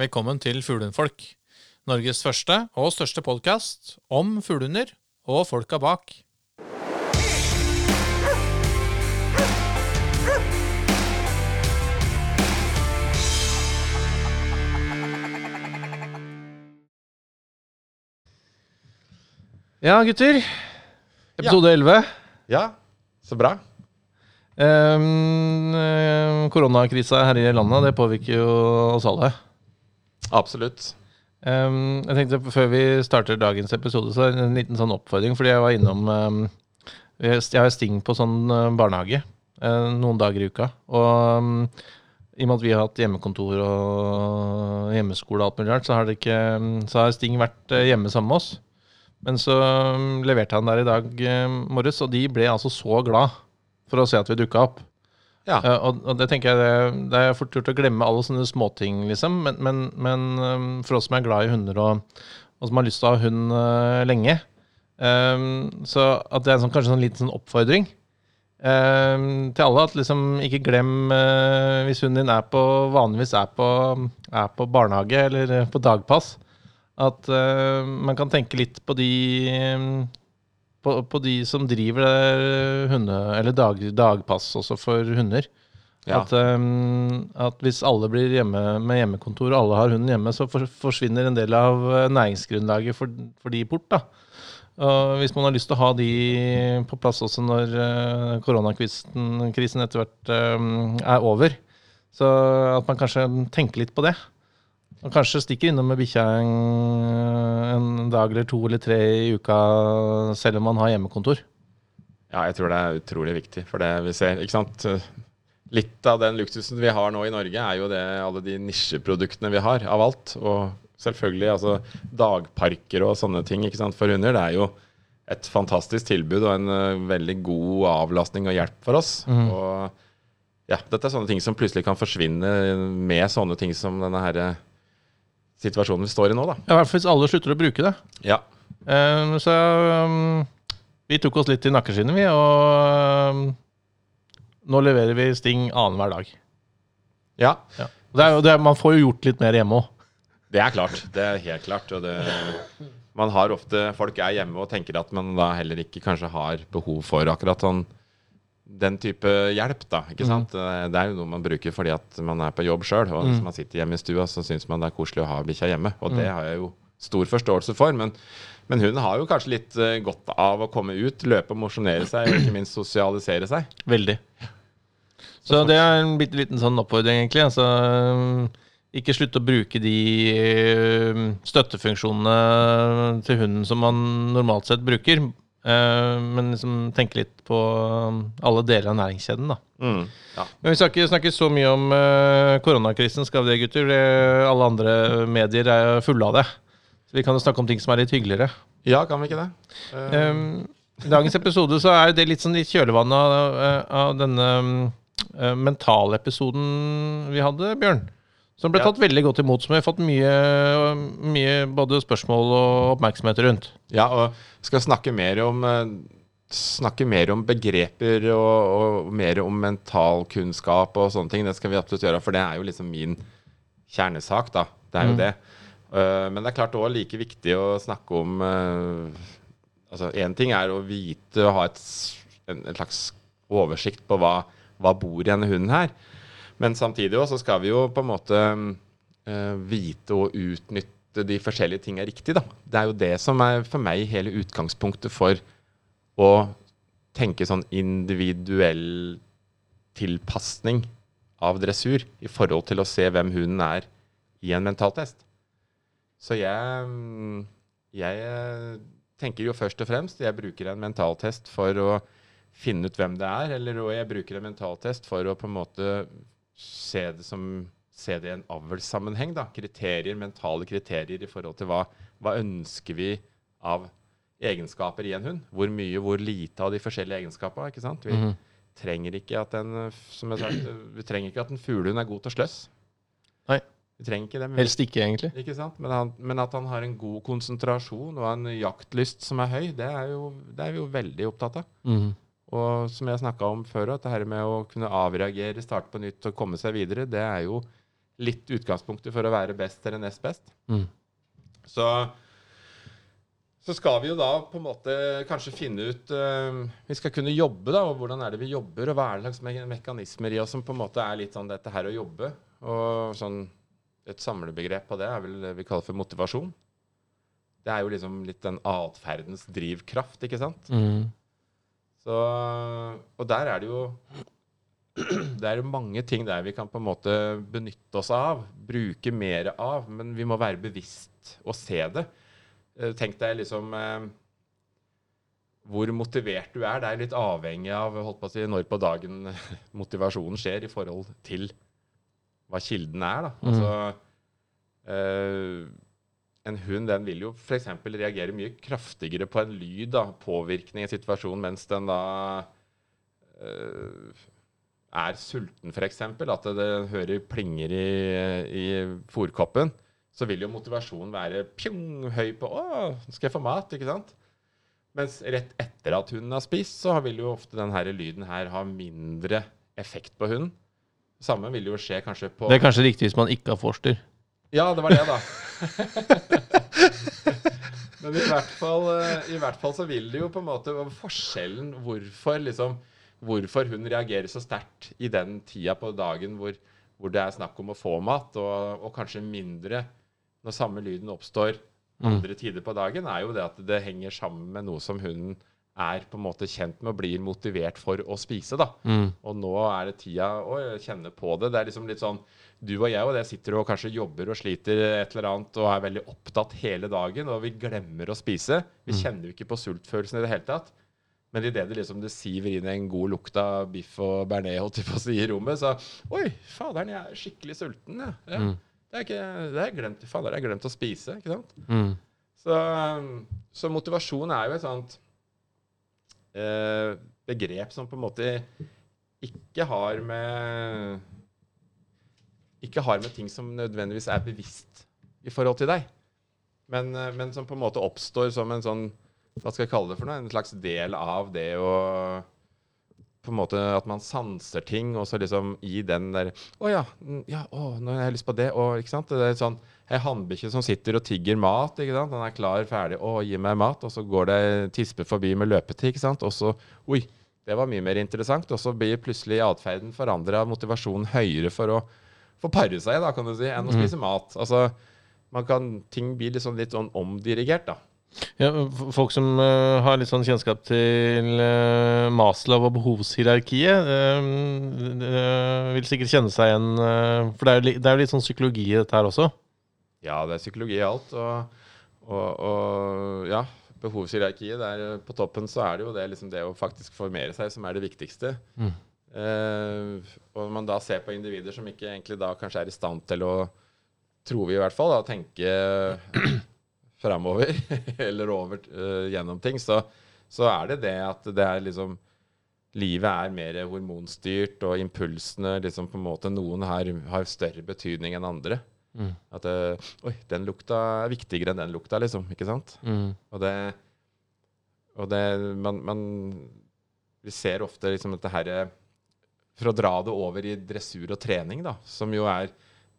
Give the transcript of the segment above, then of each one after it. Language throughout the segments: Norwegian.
Velkommen til Fuglehundfolk. Norges første og største podkast om fuglehunder og folka bak. Ja, gutter. Episode 11. Ja, så bra. Um, koronakrisa her i landet, det påvirker jo oss alle. Absolutt. Um, jeg tenkte Før vi starter dagens episode, så en liten sånn oppfordring. Fordi jeg var innom um, Jeg har sting på sånn uh, barnehage uh, noen dager i uka. Og um, i og med at vi har hatt hjemmekontor og hjemmeskole, og alt mulig rart, så har, det ikke, så har Sting vært uh, hjemme sammen med oss. Men så leverte han der i dag morges, og de ble altså så glad for å se at vi dukka opp. Ja. Uh, og, og, det tenker jeg det, det er fort gjort å glemme alle sånne småting, liksom. Men, men, men um, for oss som er glad i hunder, og, og som har lyst til å ha hund uh, lenge um, Så at det er sånn, kanskje en sånn liten sånn oppfordring um, til alle. At liksom ikke glem uh, hvis hunden din er på, vanligvis er på, er på barnehage eller på dagpass, at man kan tenke litt på de på, på, de som driver hunde, eller dag, dagpass også for hunder. Ja. At, um, at, hvis alle blir hjemme med hjemmekontor, og alle har hunden hjemme, så for, forsvinner en del av næringsgrunnlaget for, for de bort. da. Og hvis man har lyst til å ha de på plass også når uh, koronakrisen etter hvert um, er over, så at man kanskje tenker litt på det. Og kanskje stikker innom med bikkja en, en, dag eller to eller tre i uka, selv om man har hjemmekontor. Ja, jeg tror det er utrolig viktig. For det vi ser, ikke sant Litt av den luksusen vi har nå i Norge, er jo det, alle de nisjeproduktene vi har av alt. Og selvfølgelig altså dagparker og sånne ting ikke sant, for hunder. Det er jo et fantastisk tilbud og en uh, veldig god avlastning og hjelp for oss. Mm. Og ja, dette er sånne ting som plutselig kan forsvinne med sånne ting som denne herre situasjonen vi står i nå, da. Ja, I hvert fall hvis alle slutter å bruke det. Ja. Um, så um, vi tok oss litt i nakkeskinnet, vi, og um, nå leverer vi Sting annenhver dag. Ja. ja. Det er, det er, man får jo gjort litt mer hjemme òg. Det er klart. Det er helt klart. Og det, man har ofte Folk er hjemme og tenker at man da heller ikke kanskje har behov for akkurat sånn den type hjelp, da. ikke mm. sant? Mm. Det er jo noe man bruker fordi at man er på jobb sjøl. Og hvis mm. man sitter hjemme i stua, så syns man det er koselig å ha bikkja hjemme. Og det har jeg jo stor forståelse for. Men, men hun har jo kanskje litt uh, godt av å komme ut, løpe og mosjonere seg, og ikke minst sosialisere seg. Veldig. Så, det er en bitte liten sånn oppfordring, egentlig. Altså, ikke slutt å bruke de eh, støttefunksjonene til hunden som man normalt sett bruker. Uh, men liksom tenke litt på um, alle deler av næringskjeden, da. Mm, ja. Men vi skal ikke snakke så mye om uh, koronakrisen, skal vi det, gutter? Alle andre medier er fulle av det. Så vi kan jo snakke om ting som er litt hyggeligere. Ja, kan vi ikke det? Um, I dagens episode så er det litt sånn litt kjølvannet av, av denne um, mentalepisoden vi hadde, Bjørn. Som ble tatt ja. veldig godt imot, som vi har fått mye, mye, både spørsmål og oppmerksomhet rundt. Ja, og skal snakke mer om, eh, snakke mer om begreper og, og, mer om mentalkunnskap og sånne ting. Det skal vi absolutt gjøre, for det er jo liksom min kjernesak, da. Det er jo mm. det. Uh, men det er klart òg like viktig å snakke om uh, Altså, én ting er å vite og ha et, en, en slags oversikt på hva, hva bor i denne hunden her. Men samtidig også, så skal vi jo på en måte uh, vite og utnytte de forskjellige tingene riktig. Da. Det er jo det som er for meg hele utgangspunktet for å tenke sånn individuell tilpasning av dressur i forhold til å se hvem hunden er i en mentaltest. Så jeg, jeg eh, tenker jo først og fremst Jeg bruker en mentaltest for å finne ut hvem det er, eller jeg bruker en mentaltest for å på en måte se det som se det i en avlssammenheng. Kriterier, mentale kriterier i forhold til hva, hva ønsker vi av egenskaper i en hund. Hvor mye, hvor lite av de forskjellige egenskapene. ikke sant? Vi, mm. trenger ikke at en, som jeg sagt, vi trenger ikke at en fuglehund er god til å sløss. Nei. Vi trenger ikke det. Helst ikke, egentlig. Ikke sant? Men, han, men, at han har en god konsentrasjon og en jaktlyst som er høy, det er, jo, det er vi jo veldig opptatt av. Mm. Og som jeg snakka om før, at det her med å kunne avreagere, starte på nytt og komme seg videre, det er jo litt utgangspunktet for å være best eller nest best. Mm. Så, så skal vi jo da på en måte kanskje finne ut uh, Vi skal kunne jobbe, da, og hvordan er det vi jobber, og hva er det slags me mekanismer i oss som på en måte er litt sånn dette her å jobbe. Og sånn et samlebegrep på det er vel det vi kaller for motivasjon. Det er jo liksom litt den atferdens drivkraft, ikke sant? Mm. Så, og der er det jo Det er mange ting der vi kan på en måte benytte oss av, bruke mer av, men vi må være bevisst og se det. Eh, Tenk deg liksom eh, hvor motivert du er. Det er litt avhengig av på si, når på dagen motivasjonen skjer i forhold til hva kilden er. Da. Altså, eh, en hund den vil jo f.eks. reagere mye kraftigere på en lyd, da, påvirkning i situasjonen, mens den da øh, er sulten, f.eks. At det, det hører plinger i, i fòrkoppen. Så vil jo motivasjonen være pjong, høy på 'Å, skal jeg få mat', ikke sant? Mens rett etter at hunden har spist, så vil jo ofte denne lyden her ha mindre effekt på hunden. Samme vil jo skje kanskje på Det er kanskje riktig hvis man ikke har forster. Ja, det var det, da. Men i hvert, fall, eh, i hvert fall så vil det jo på en måte Forskjellen hvorfor liksom Hvorfor hun reagerer så sterkt i den tida på dagen hvor, hvor det er snakk om å få mat, og, og kanskje mindre når samme lyden oppstår andre tider på dagen, er jo det at det henger sammen med noe som hunden er på en måte kjent med og blir motivert for å spise. da. Mm. Og nå er det tida å kjenne på det. Det er liksom litt sånn Du og jeg og det sitter og kanskje jobber og sliter et eller annet og er veldig opptatt hele dagen, og vi glemmer å spise. Vi kjenner jo ikke på sultfølelsen i det hele tatt. Men idet det liksom det siver inn en god lukt av biff og bearnés holdt jeg på å si, i rommet, så Oi, faderen, jeg er skikkelig sulten. Ja. ja. Mm. Det er ikke, det er glemt, fader, jeg har glemt å spise. ikke sant? Mm. Så, så motivasjon er jo et sånt eh, begrep som på en måte ikke har med Ikke har med ting som nødvendigvis er bevisst i forhold til deg, men, eh, men som på en måte oppstår som en sånn Hva skal jeg kalle det for noe? En slags del av det å på en måte At man sanser ting, og så liksom i den der Å ja, ja å, nå har jeg lyst på det. Og, ikke sant? Det er sånn Ei hannbikkje som sitter og tigger mat. ikke sant? Den er klar, ferdig. Å, gi meg mat. Og så går det tispe forbi med løpetid. ikke sant? Og så Oi, det var mye mer interessant. Og så blir plutselig atferden forandra, motivasjonen høyere for å få pare seg, da, kan du si, enn å spise mat. Altså, man kan, ting blir liksom litt sånn omdirigert, da. Ja, folk som uh, har litt sånn kjennskap til uh, Maslow og behovshierarkiet, uh, vil sikkert kjenne seg igjen. for det er, jo det er jo litt sånn psykologi i dette her også. Ja, det er psykologi i alt. Og, og, og ja, behovshierarkiet der på toppen så er det jo det, liksom det å faktisk formere seg som er det viktigste. Mm. Eh, og man da ser på individer som ikke egentlig da kanskje er i stand til å, tror vi i hvert fall, da, tenke framover eller over eh, gjennom ting, så, så er det det at det er liksom Livet er mer hormonstyrt, og impulsene liksom på en måte Noen har, har større betydning enn andre. Mm. At eh, Oi, den lukta er viktigere enn den lukta, liksom. Ikke sant? Mm. Og det Og det man, man Vi ser ofte liksom dette herre For å dra det over i dressur og trening, da, som jo er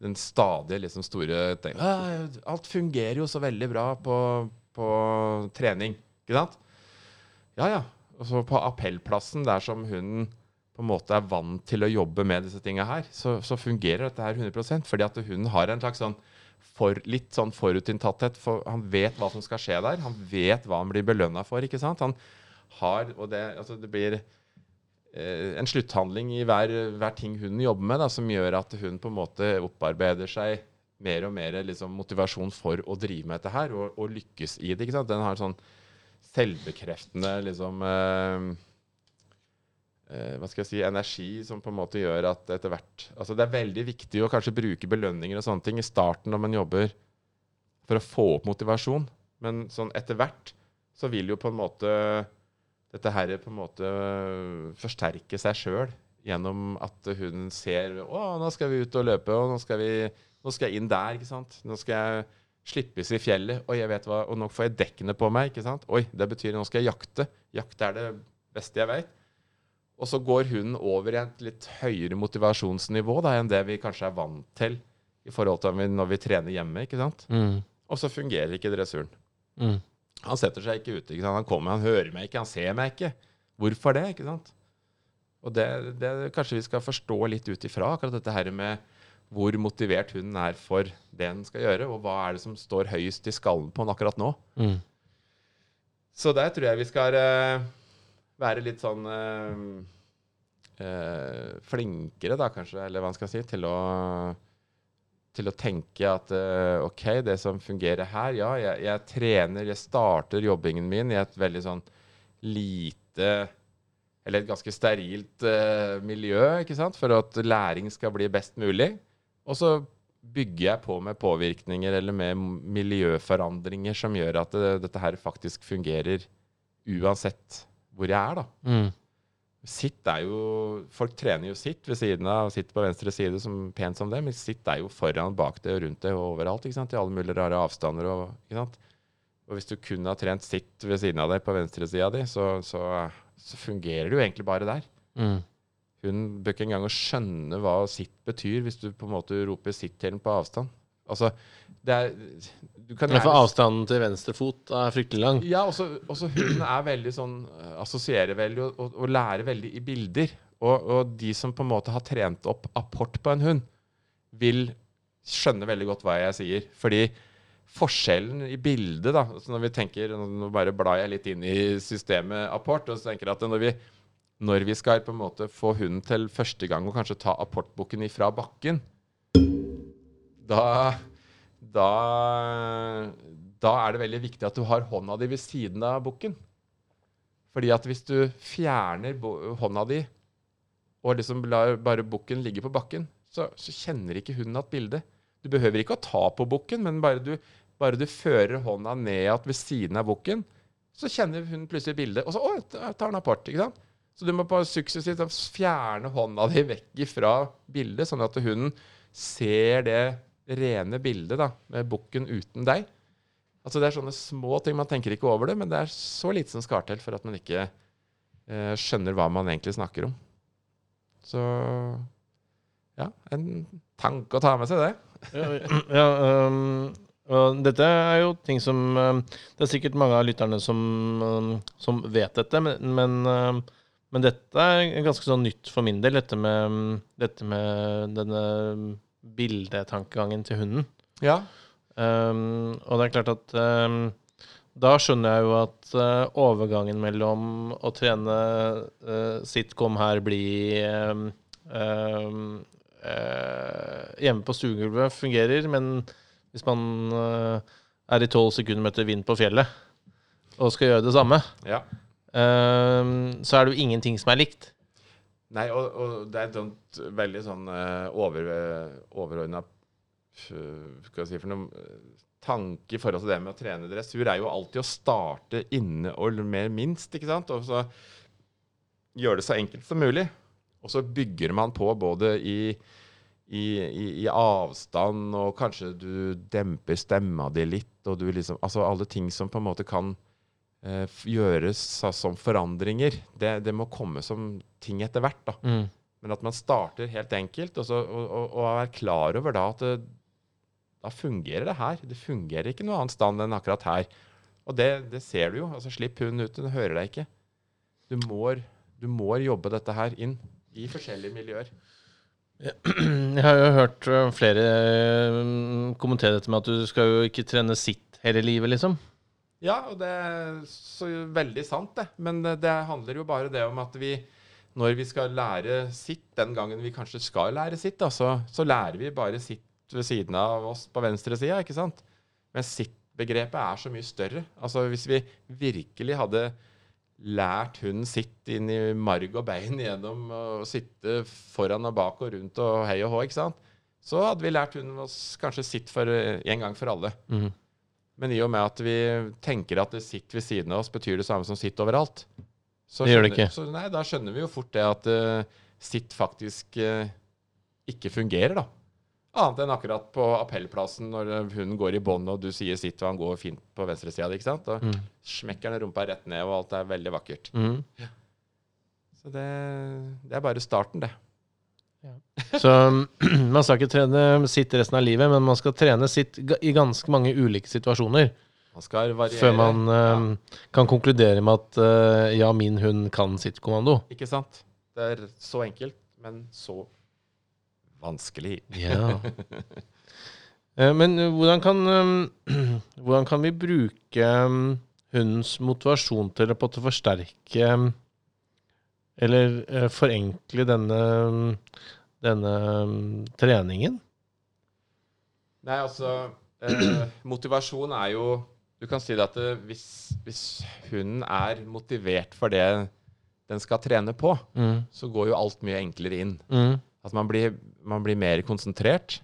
den stadige liksom store ting. «Ah, Alt fungerer jo så veldig bra på, på trening, ikke sant? Ja, ja. Og så på appellplassen, der som hunden på en måte er vant til å jobbe med disse tinga her, så, så fungerer dette her 100% fordi at hunden har en slags sånn for, litt sånn forutinntatthet. For han vet hva som skal skje der. Han vet hva han blir belønna for. ikke sant? Han har, og det, altså det blir en slutthandling i hver, hver ting hun jobber med, da, som gjør at hun på en måte opparbeider seg mer og mer liksom, motivasjon for å drive med dette her, og, og lykkes i det. Den har en sånn selvbekreftende liksom eh, eh, hva skal jeg si, energi som på en måte gjør at etter hvert altså Det er veldig viktig å kanskje bruke belønninger og sånne ting i starten når man jobber for å få opp motivasjon, men sånn etter hvert så vil jo på en måte dette her på en måte forsterke seg sjøl gjennom at hun ser Å, nå skal vi ut og løpe, og nå skal, vi, nå skal jeg inn der, ikke sant. Nå skal jeg slippes i fjellet, og jeg vet hva, og nå får jeg dekkene på meg, ikke sant. Oi, det betyr nå skal jeg jakte. Jakte er det beste jeg vet. Og så går hunden over i et litt høyere motivasjonsnivå da, enn det vi kanskje er vant til i forhold til når vi trener hjemme. ikke sant? Mm. Og så fungerer ikke dressuren. Mm. Han setter seg ikke ute. ikke? Han kommer, han hører meg ikke, han ser meg ikke. Hvorfor det? ikke sant? Og det, det kanskje vi skal forstå litt ut ifra, akkurat dette her med hvor motivert hunden er for det den skal gjøre, og hva er det som står høyest i skallen på den akkurat nå. Mm. Så der tror jeg vi skal uh, være litt sånn uh, uh, flinkere, da kanskje, eller hva man skal si, til å, til å tenke at uh, OK, det som fungerer her Ja, jeg, jeg trener, jeg starter jobbingen min i et veldig sånn lite Eller et ganske sterilt uh, miljø, ikke sant, for at læring skal bli best mulig. Og så bygger jeg på med påvirkninger eller med miljøforandringer som gjør at det, dette her faktisk fungerer uansett hvor jeg er, da. Mm. Sitt er jo Folk trener jo sitt ved siden av sitt på venstre side, som pent som det, men sitt er jo foran, bak det og rundt det og overalt. ikke sant? I alle mulige rare avstander. Og, ikke sant? og hvis du kun har trent sitt ved siden av deg på venstresida di, så, så, så fungerer det jo egentlig bare der. Mm. Hun bør ikke engang skjønne hva sitt betyr, hvis du på en måte roper sitt til den på avstand. Altså, det er du kan for avstanden til venstre fot er fryktelig lang. Ja, også, også hunden er veldig sånn eh, Assosierer veldig og, og, og lærer veldig i bilder. Og, og de som på en måte har trent opp apport på en hund, vil skjønne veldig godt hva jeg sier. Fordi forskjellen i bildet, da så Når vi tenker Nå bare blar jeg litt inn i systemet apport, og så tenker jeg at når vi, når vi skal på en måte få hunden til første gang å kanskje ta apportbukken ifra bakken, da da, da er det veldig viktig at du har hånda di ved siden av bukken. Fordi at hvis du fjerner hånda di og liksom lar bare bukken ligge på bakken, så, så kjenner ikke hunden at bildet. Du behøver ikke å ta på bukken, men bare du, bare du fører hånda ned igjen ved siden av bukken, så kjenner hunden plutselig bildet. Og så å, tar den apport. ikke sant? Så du må bare suksessivt fjerne hånda di vekk fra bildet, sånn at hunden ser det rene bildet da, med bukken uten deg. Altså Det er sånne små ting. Man tenker ikke over det, men det er så lite som skal til for at man ikke eh, skjønner hva man egentlig snakker om. Så ja, en tanke å ta med seg, det. Ja, ja um, og dette er jo ting som um, Det er sikkert mange av lytterne som, um, som vet dette, men, men, men dette er ganske sånn nytt for min del, dette med, dette med denne bildetankegangen til hunden. Ja. Um, og det er klart at um, da skjønner jeg jo at uh, overgangen mellom å trene uh, sitcom her bli um, eh, hjemme på stuegulvet fungerer, men hvis man er i tolv sekunder møter vind på fjellet og skal gjøre det samme, ja. så er det jo ingenting som er likt. Nei, og, og det er et sånt veldig sånn uh, over, overordna Skal jeg si for noe eh, tanke i forhold til det med å trene dressur, er jo alltid å starte inne og mer minst, ikke sant? Og så gjøre det så enkelt som mulig. Og så bygger man på både i, i, i, i avstand, og kanskje du demper stemma di litt, og du liksom Altså alle ting som på en måte kan eh, gjøres som forandringer. Det, det må komme som ting etter hvert. da. Mm. Men at man starter helt enkelt, og, så, og, og, og er klar over da at det, da fungerer det her. Det fungerer ikke noe annet sted enn akkurat her. Og det, det ser du jo. altså Slipp hunden ut, den hører deg ikke. Du må, du må jobbe dette her inn i forskjellige miljøer. Jeg har jo hørt flere kommentere dette med at du skal jo ikke trene sitt hele livet, liksom. Ja, og det er så veldig sant, det. Men det, det handler jo bare det om at vi, når vi skal lære sitt, den gangen vi kanskje skal lære sitt, da, så, så lærer vi bare sitt ved siden av oss på venstre sida, ikke sant? Men sitt-begrepet er så mye større. Altså hvis vi virkelig hadde lært hunden sitt inn i marg og bein gjennom å sitte foran og bak og rundt og hei og hå, ikke sant? Så hadde vi lært hunden oss kanskje sitt for en gang for alle. Mm. Men i og med at vi tenker at det sitt ved siden av oss betyr det samme som sitt overalt, så Det gjør det ikke. Så nei, da skjønner vi jo fort det at uh, sitt faktisk uh, ikke fungerer, da. Annet enn akkurat på appellplassen når hun hunden går i bånd og du sier sitt og han går fint på venstresida. Da Mm. smekker han rumpa rett ned, og alt er veldig vakkert. Mhm. Så det, det er bare starten, det. Ja. Så man skal ikke trene sitt resten av livet, men man skal trene sitt i ganske mange ulike situasjoner. Før man eh, kan konkludere med at uh, ja, min hund kan sitt kommando. Ikke sant? Det er så enkelt, men så vanskelig. Ja. Eh, Men eh, hvordan kan, eh, hvordan kan vi bruke eh, hundens motivasjon til å forsterke eller forenkle denne, denne treningen? Nei, altså Motivasjon er jo Du kan si det at hvis, hvis hunden er motivert for det den skal trene på, Mm. så går jo alt mye enklere inn. Mm. At man blir, man blir mer konsentrert,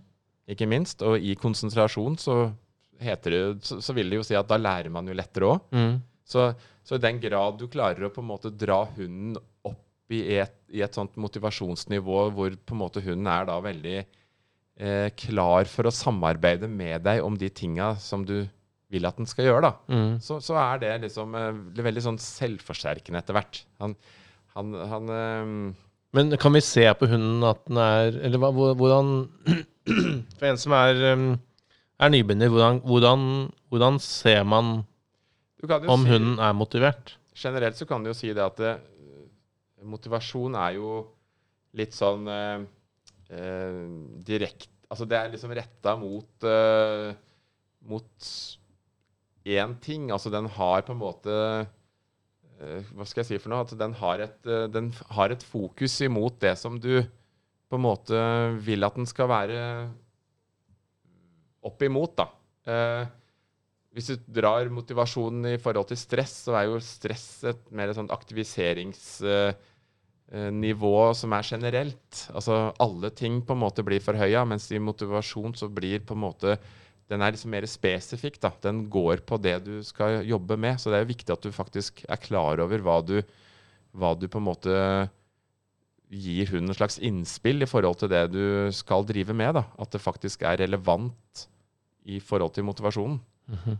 ikke minst. Og i konsentrasjon så heter det så, så vil det jo si at da lærer man jo lettere òg. Mm. Så, så i den grad du klarer å på en måte dra hunden opp i et, i et sånt motivasjonsnivå hvor på en måte hunden er da veldig eh, klar for å samarbeide med deg om de tinga som du vil at den skal gjøre, da, Mm. så, så er det liksom eh, veldig sånn selvforsterkende etter hvert. Han, han, han eh, Men kan vi se på hunden at den er Eller hvordan For en som er, um, er nybegynner, hvordan, hvordan, hvordan ser man om si- hunden er motivert? generelt så kan du jo si det at eh, motivasjon er jo litt sånn eh, eh, direkte Altså det er liksom retta mot eh, mot én ting. Altså den har på en måte eh, Hva skal jeg si for noe? At den har et, eh, den har et fokus imot det som du på en måte vil at den skal være opp imot, da. Eh, hvis du drar motivasjonen i forhold til stress, så er jo stress et mer sånn aktiviseringsnivå som er generelt. Altså alle ting på en måte blir forhøya, mens i motivasjon så blir på en måte den er liksom mer spesifikk. da. Den går på det du skal jobbe med. Så det er viktig at du faktisk er klar over hva du, hva du på en måte gir hunden en slags innspill i forhold til det du skal drive med. da. At det faktisk er relevant i forhold til motivasjonen. Mhm.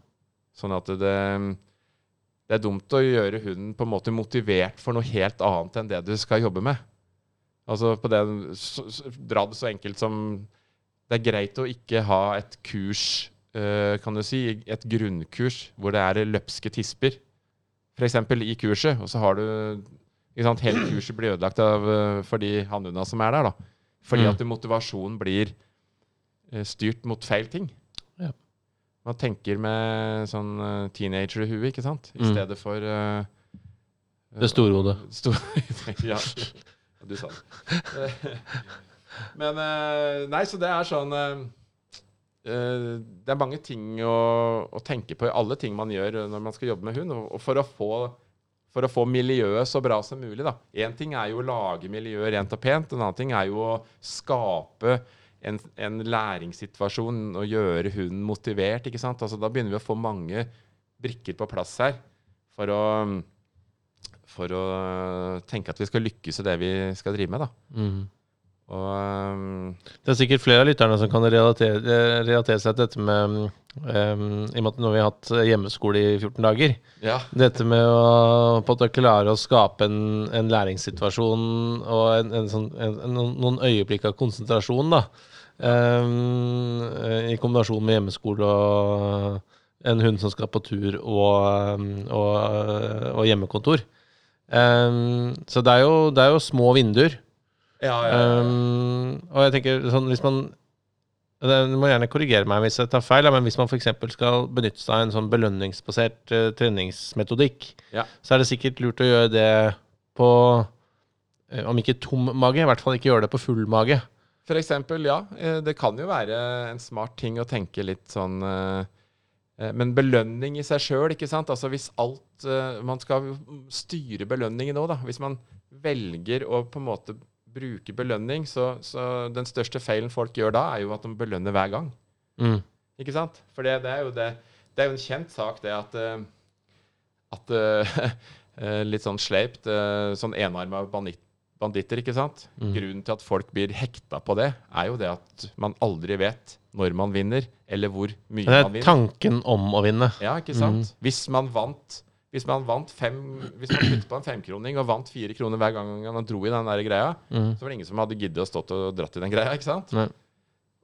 Sånn at det, det er dumt å gjøre hunden på en måte motivert for noe helt annet enn det du skal jobbe med. Altså på så, Dra det så enkelt som Det er greit å ikke ha et kurs, eh, kan du si, et grunnkurs hvor det er løpske tisper. F.eks. i kurset, og så har du ikke sant, Hele kurset blir ødelagt av, eh, for de hannhundene som er der. da. Fordi Mm. at motivasjonen blir eh, styrt mot feil ting. Ja. Man tenker med sånn teenager i huet, ikke sant? I Mm. stedet for uh, Det store hodet. Stor, ja, du sa det. Men eh, Nei, så det er sånn eh, eh, Det er mange ting å, å tenke på i alle ting man gjør når man skal jobbe med hund. Og, for, å få, for å få miljøet så bra som mulig, da. Én ting er jo å lage miljøet rent og pent. En annen ting er jo å skape en, en læringssituasjon og gjøre hunden motivert. ikke sant? Altså, da begynner vi å få mange brikker på plass her for å for å tenke at vi skal lykkes i det vi skal drive med. da. Mhm. Og um, Det er sikkert flere av lytterne som kan relatere, relatere seg til dette med um, I og med at nå har vi hatt hjemmeskole i 14 dager. ja, Dette med å på at klare å skape en, en læringssituasjon og en, en sånn, en, en, noen- øyeblikk av konsentrasjon, da. Um, I kombinasjon med hjemmeskole og en hund som skal på tur og, og, og hjemmekontor. Så det er, jo, det er jo små vinduer. Ja, ja, ja. Um, og jeg tenker sånn hvis man Du må gjerne korrigere meg hvis jeg tar feil, men hvis man f.eks. skal benytte seg av en sånn belønningsbasert uh, treningsmetodikk, Ja. så er det sikkert lurt å gjøre det på uh, Om ikke tom mage, i hvert fall ikke gjøre det på full mage. For eksempel, ja. eh, Det kan jo være en smart ting å tenke litt sånn eh, Men belønning i seg sjøl, ikke sant. Altså hvis alt Man skal styre belønningen òg, da. Hvis man velger å på en måte bruke belønning, så, så den største feilen folk gjør da, er jo at de belønner hver gang. Mm. Ikke sant? For det, det er jo det Det er jo en kjent sak, det at eh, At eh, eh, Litt sånn sleipt Sånn enarma banditt, banditter, ikke sant? Mm. Grunnen til at folk blir hekta på det, er jo det at man aldri vet når man vinner, eller hvor mye man vinner. Det er tanken om å vinne. Ja, ikke sant? Hvis man vant Hvis man vant fem Hvis man puttet på en femkroning og vant fire kroner hver gang man dro i den der greia, Mm. så var det ingen som hadde giddet å stått og dratt i den greia, ikke sant?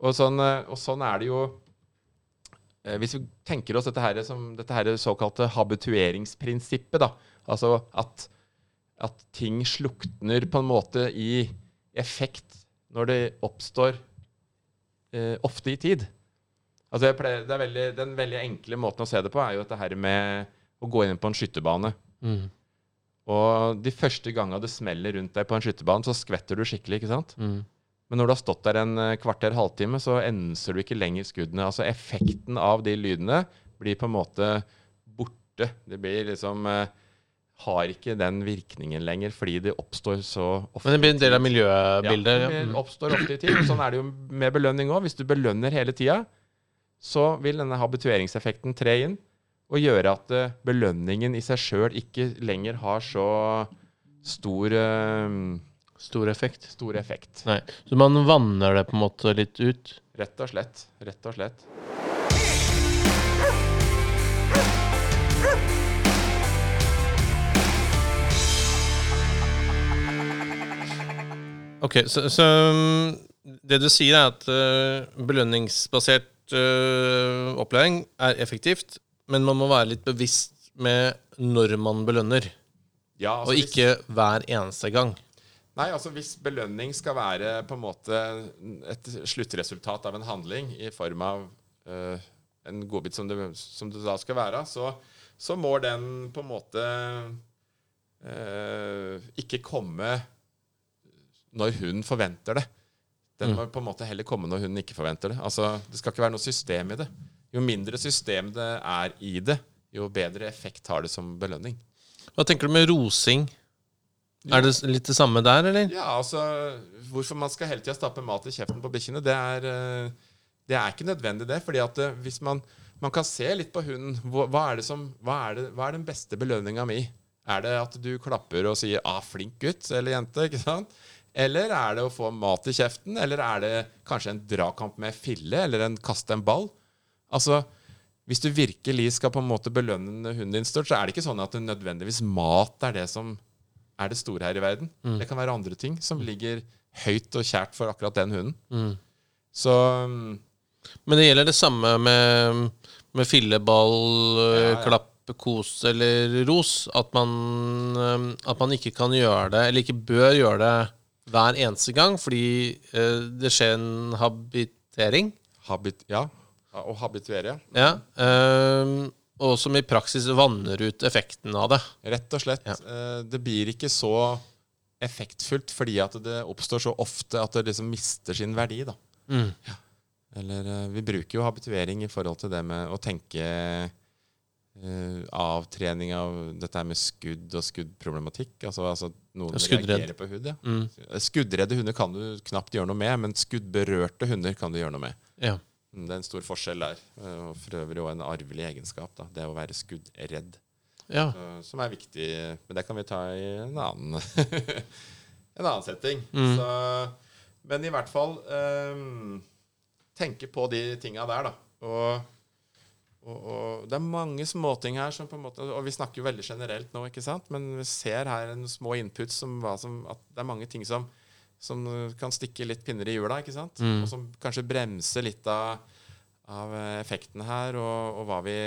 Og sånn, eh, og sånn er det jo eh, Hvis vi tenker oss dette her som dette her såkalte habitueringsprinsippet, da. Altså at, at ting slukner på en måte i effekt når det oppstår eh, ofte i tid. Altså pleier, det er veldig, Den veldig enkle måten å se det på er jo dette her med å gå inn på en skytterbane. Mm. Og de første gangene det smeller rundt deg på en skytterbane, så skvetter du skikkelig. ikke sant? Mm. Men når du har stått der en eh, kvarter, halvtime, så enser du ikke lenger skuddene. Altså effekten av de lydene blir på en måte borte. Det blir liksom eh, Har ikke den virkningen lenger, fordi det oppstår så ofte. Men det blir en del av miljøbildet. Ja, det Mm. oppstår ofte i tid. Sånn er det jo med belønning òg. Hvis du belønner hele tida, så vil denne habitueringseffekten tre inn og gjøre at eh, belønningen i seg sjøl ikke lenger har så stor, eh, Stor effekt. stor effekt. Nei. Så man vanner det på en måte litt ut. Rett og slett. Rett og slett. Ok, så, så um, det du sier er at uh, belønningsbasert uh, opplæring er effektivt, men man må være litt bevisst med når man belønner, Ja, altså og hvis- ikke hver eneste gang. Nei, altså hvis belønning skal være på en måte et sluttresultat av en handling i form av eh, en godbit som det, som det da skal være, så, så må den på en måte eh, ikke komme når hun forventer det. Den må på en måte heller komme når hun ikke forventer det. Altså, Det skal ikke være noe system i det. Jo mindre system det er i det, jo bedre effekt har det som belønning. Hva tenker du med rosing? Er det litt det samme der, eller? Ja, altså Hvorfor man skal hele tida stappe mat i kjeften på bikkjene, det er eh, Det er ikke nødvendig, det. fordi at eh, hvis man Man kan se litt på hunden. Hva, hva er det som hva er, det, hva er den beste belønninga mi? Er det at du klapper og sier 'ah, flink gutt' eller jente? ikke sant? Eller er det å få mat i kjeften? Eller er det kanskje en dragkamp med fille? Eller en kaste en ball? Altså, hvis du virkelig skal på en måte belønne hunden din stort, så er det ikke sånn at det nødvendigvis mat er det som er det store her i verden. Det kan være andre ting som ligger høyt og kjært for akkurat den hunden. Mm. Så mm, Men det gjelder det samme med, med filleball, øh, Ja, ja. klapp, kos eller ros. At man, øh, at man ikke kan gjøre det, eller ikke bør gjøre det hver eneste gang, fordi øh, det skjer en habitering. habit, ja. Ja, Å habituere, ja. Ja, øh, og som i praksis vanner ut effekten av det. Rett og slett. Ja. eh, Det blir ikke så effektfullt fordi at det oppstår så ofte at det liksom mister sin verdi. da. Mm. Eller eh, Vi bruker jo habituering i forhold til det med å tenke uh, avtrening av dette her med skudd og skuddproblematikk. Altså, altså noen Ja, reagerer på hud. Ja. Mm. Skuddredde hunder kan du knapt gjøre noe med, men skuddberørte hunder kan du gjøre noe med. Ja. Mm, Det er en stor forskjell der. eh, Og for øvrig òg en arvelig egenskap. Da. Det å være skuddredd. ja. Som er viktig. Men det kan vi ta i en annen, en annen setting. Mm. Så, men i hvert fall um, tenke på de tinga der, da. Og, og, og det er mange småting her som på en måte Og vi snakker jo veldig generelt nå, ikke sant? Men vi ser her en små input som, som at det er mange ting som som kan stikke litt pinner i hjula, ikke sant? Mm. Og som kanskje bremser litt av, av effekten her, og, og hva vi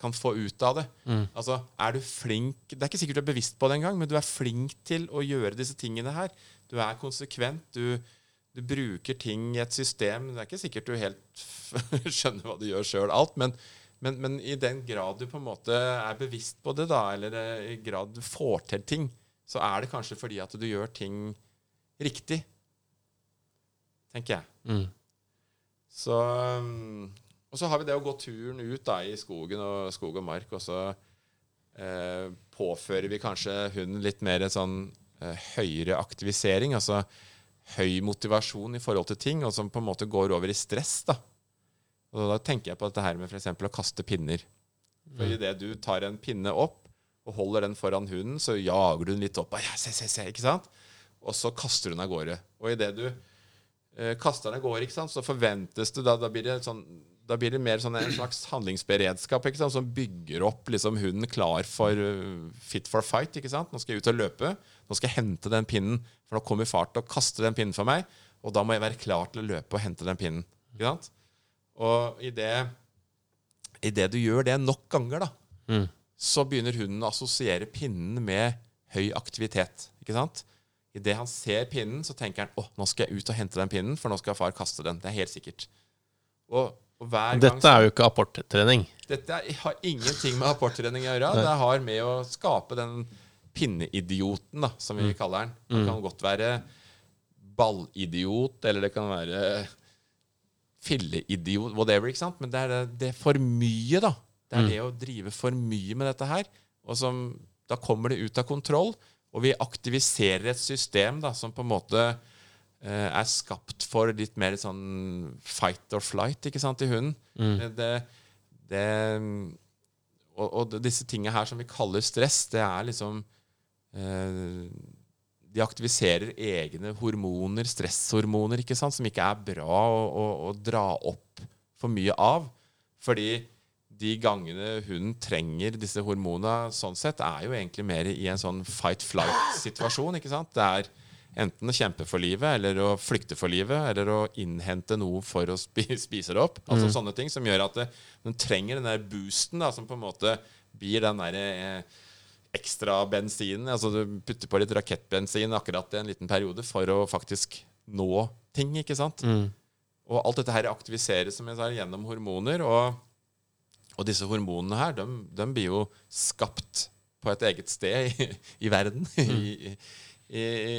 kan få ut av det. Mm. Altså, er du flink Det er ikke sikkert du er bevisst på det engang, men du er flink til å gjøre disse tingene her. Du er konsekvent. Du, du bruker ting i et system. Det er ikke sikkert du helt skjønner hva du gjør sjøl, alt, men, men, men i den grad du på en måte er bevisst på det, da, eller eh, i grad du får til ting, så er det kanskje fordi at du gjør ting riktig. Tenker jeg. Mm. Så, um, og så har vi det å gå turen ut da, i skogen og skog og mark, og så eh, påfører vi kanskje hunden litt mer en sånn eh, høyere aktivisering, altså høy motivasjon i forhold til ting, og som på en måte går over i stress. Da Og da tenker jeg på dette her med f.eks. å kaste pinner. For idet du tar en pinne opp og holder den foran hunden, så jager du den litt opp. Ja, se, se, se, ikke sant? Og så kaster den av gårde. Og idet du eh, kaster den av gårde, ikke sant, så forventes det da, da blir det sånn da blir det mer sånn en slags handlingsberedskap ikke sant? som bygger opp liksom hunden klar for uh, fit for fight. ikke sant? Nå skal jeg ut og løpe. Nå skal jeg hente den pinnen, for nå kommer far til å kaste den pinnen for meg. Og da må jeg være klar til å løpe og hente den pinnen. ikke sant? Og i det, i det du gjør det nok ganger, da, Mm. så begynner hunden å assosiere pinnen med høy aktivitet. ikke sant? Idet han ser pinnen, så tenker han å, nå skal jeg ut og hente den pinnen, for nå skal far kaste den. Det er helt sikkert. Og, og hver gang Dette er jo ikke apporttrening. dette er, har ingenting med apporttrening å gjøre. Det har med å skape den pinneidioten, da, som vi kaller den. Det kan godt være ballidiot, eller det kan være filleidiot, whatever. ikke sant? Men det er, det- det er for mye, da. Det er det å drive for mye med dette her. Og som, da kommer det ut av kontroll, og vi aktiviserer et system da, som på en måte eh, er skapt for litt mer sånn fight or flight ikke sant, i hunden. Mm. Det, det, og, og disse tingene her som vi kaller stress, det er liksom eh, De aktiviserer egne hormoner, stresshormoner, ikke sant, som ikke er bra å, å, å dra opp for mye av. Fordi de gangene hun trenger disse hormonene, sånn sett, er jo egentlig mer i en sånn fight-flight-situasjon. ikke sant? Det er enten å kjempe for livet, eller å flykte for livet, eller å innhente noe for å spise det opp. Altså sånne ting som gjør at det, hun trenger den der boosten, da, som på en måte blir den derre eh, ekstra bensinen. Altså du putter på litt rakettbensin akkurat i en liten periode for å faktisk nå ting, ikke sant? Og alt dette her aktiviseres som jeg sa, gjennom hormoner. Og, og disse hormonene her, de, de blir jo skapt på et eget sted i, i verden. I, i, i,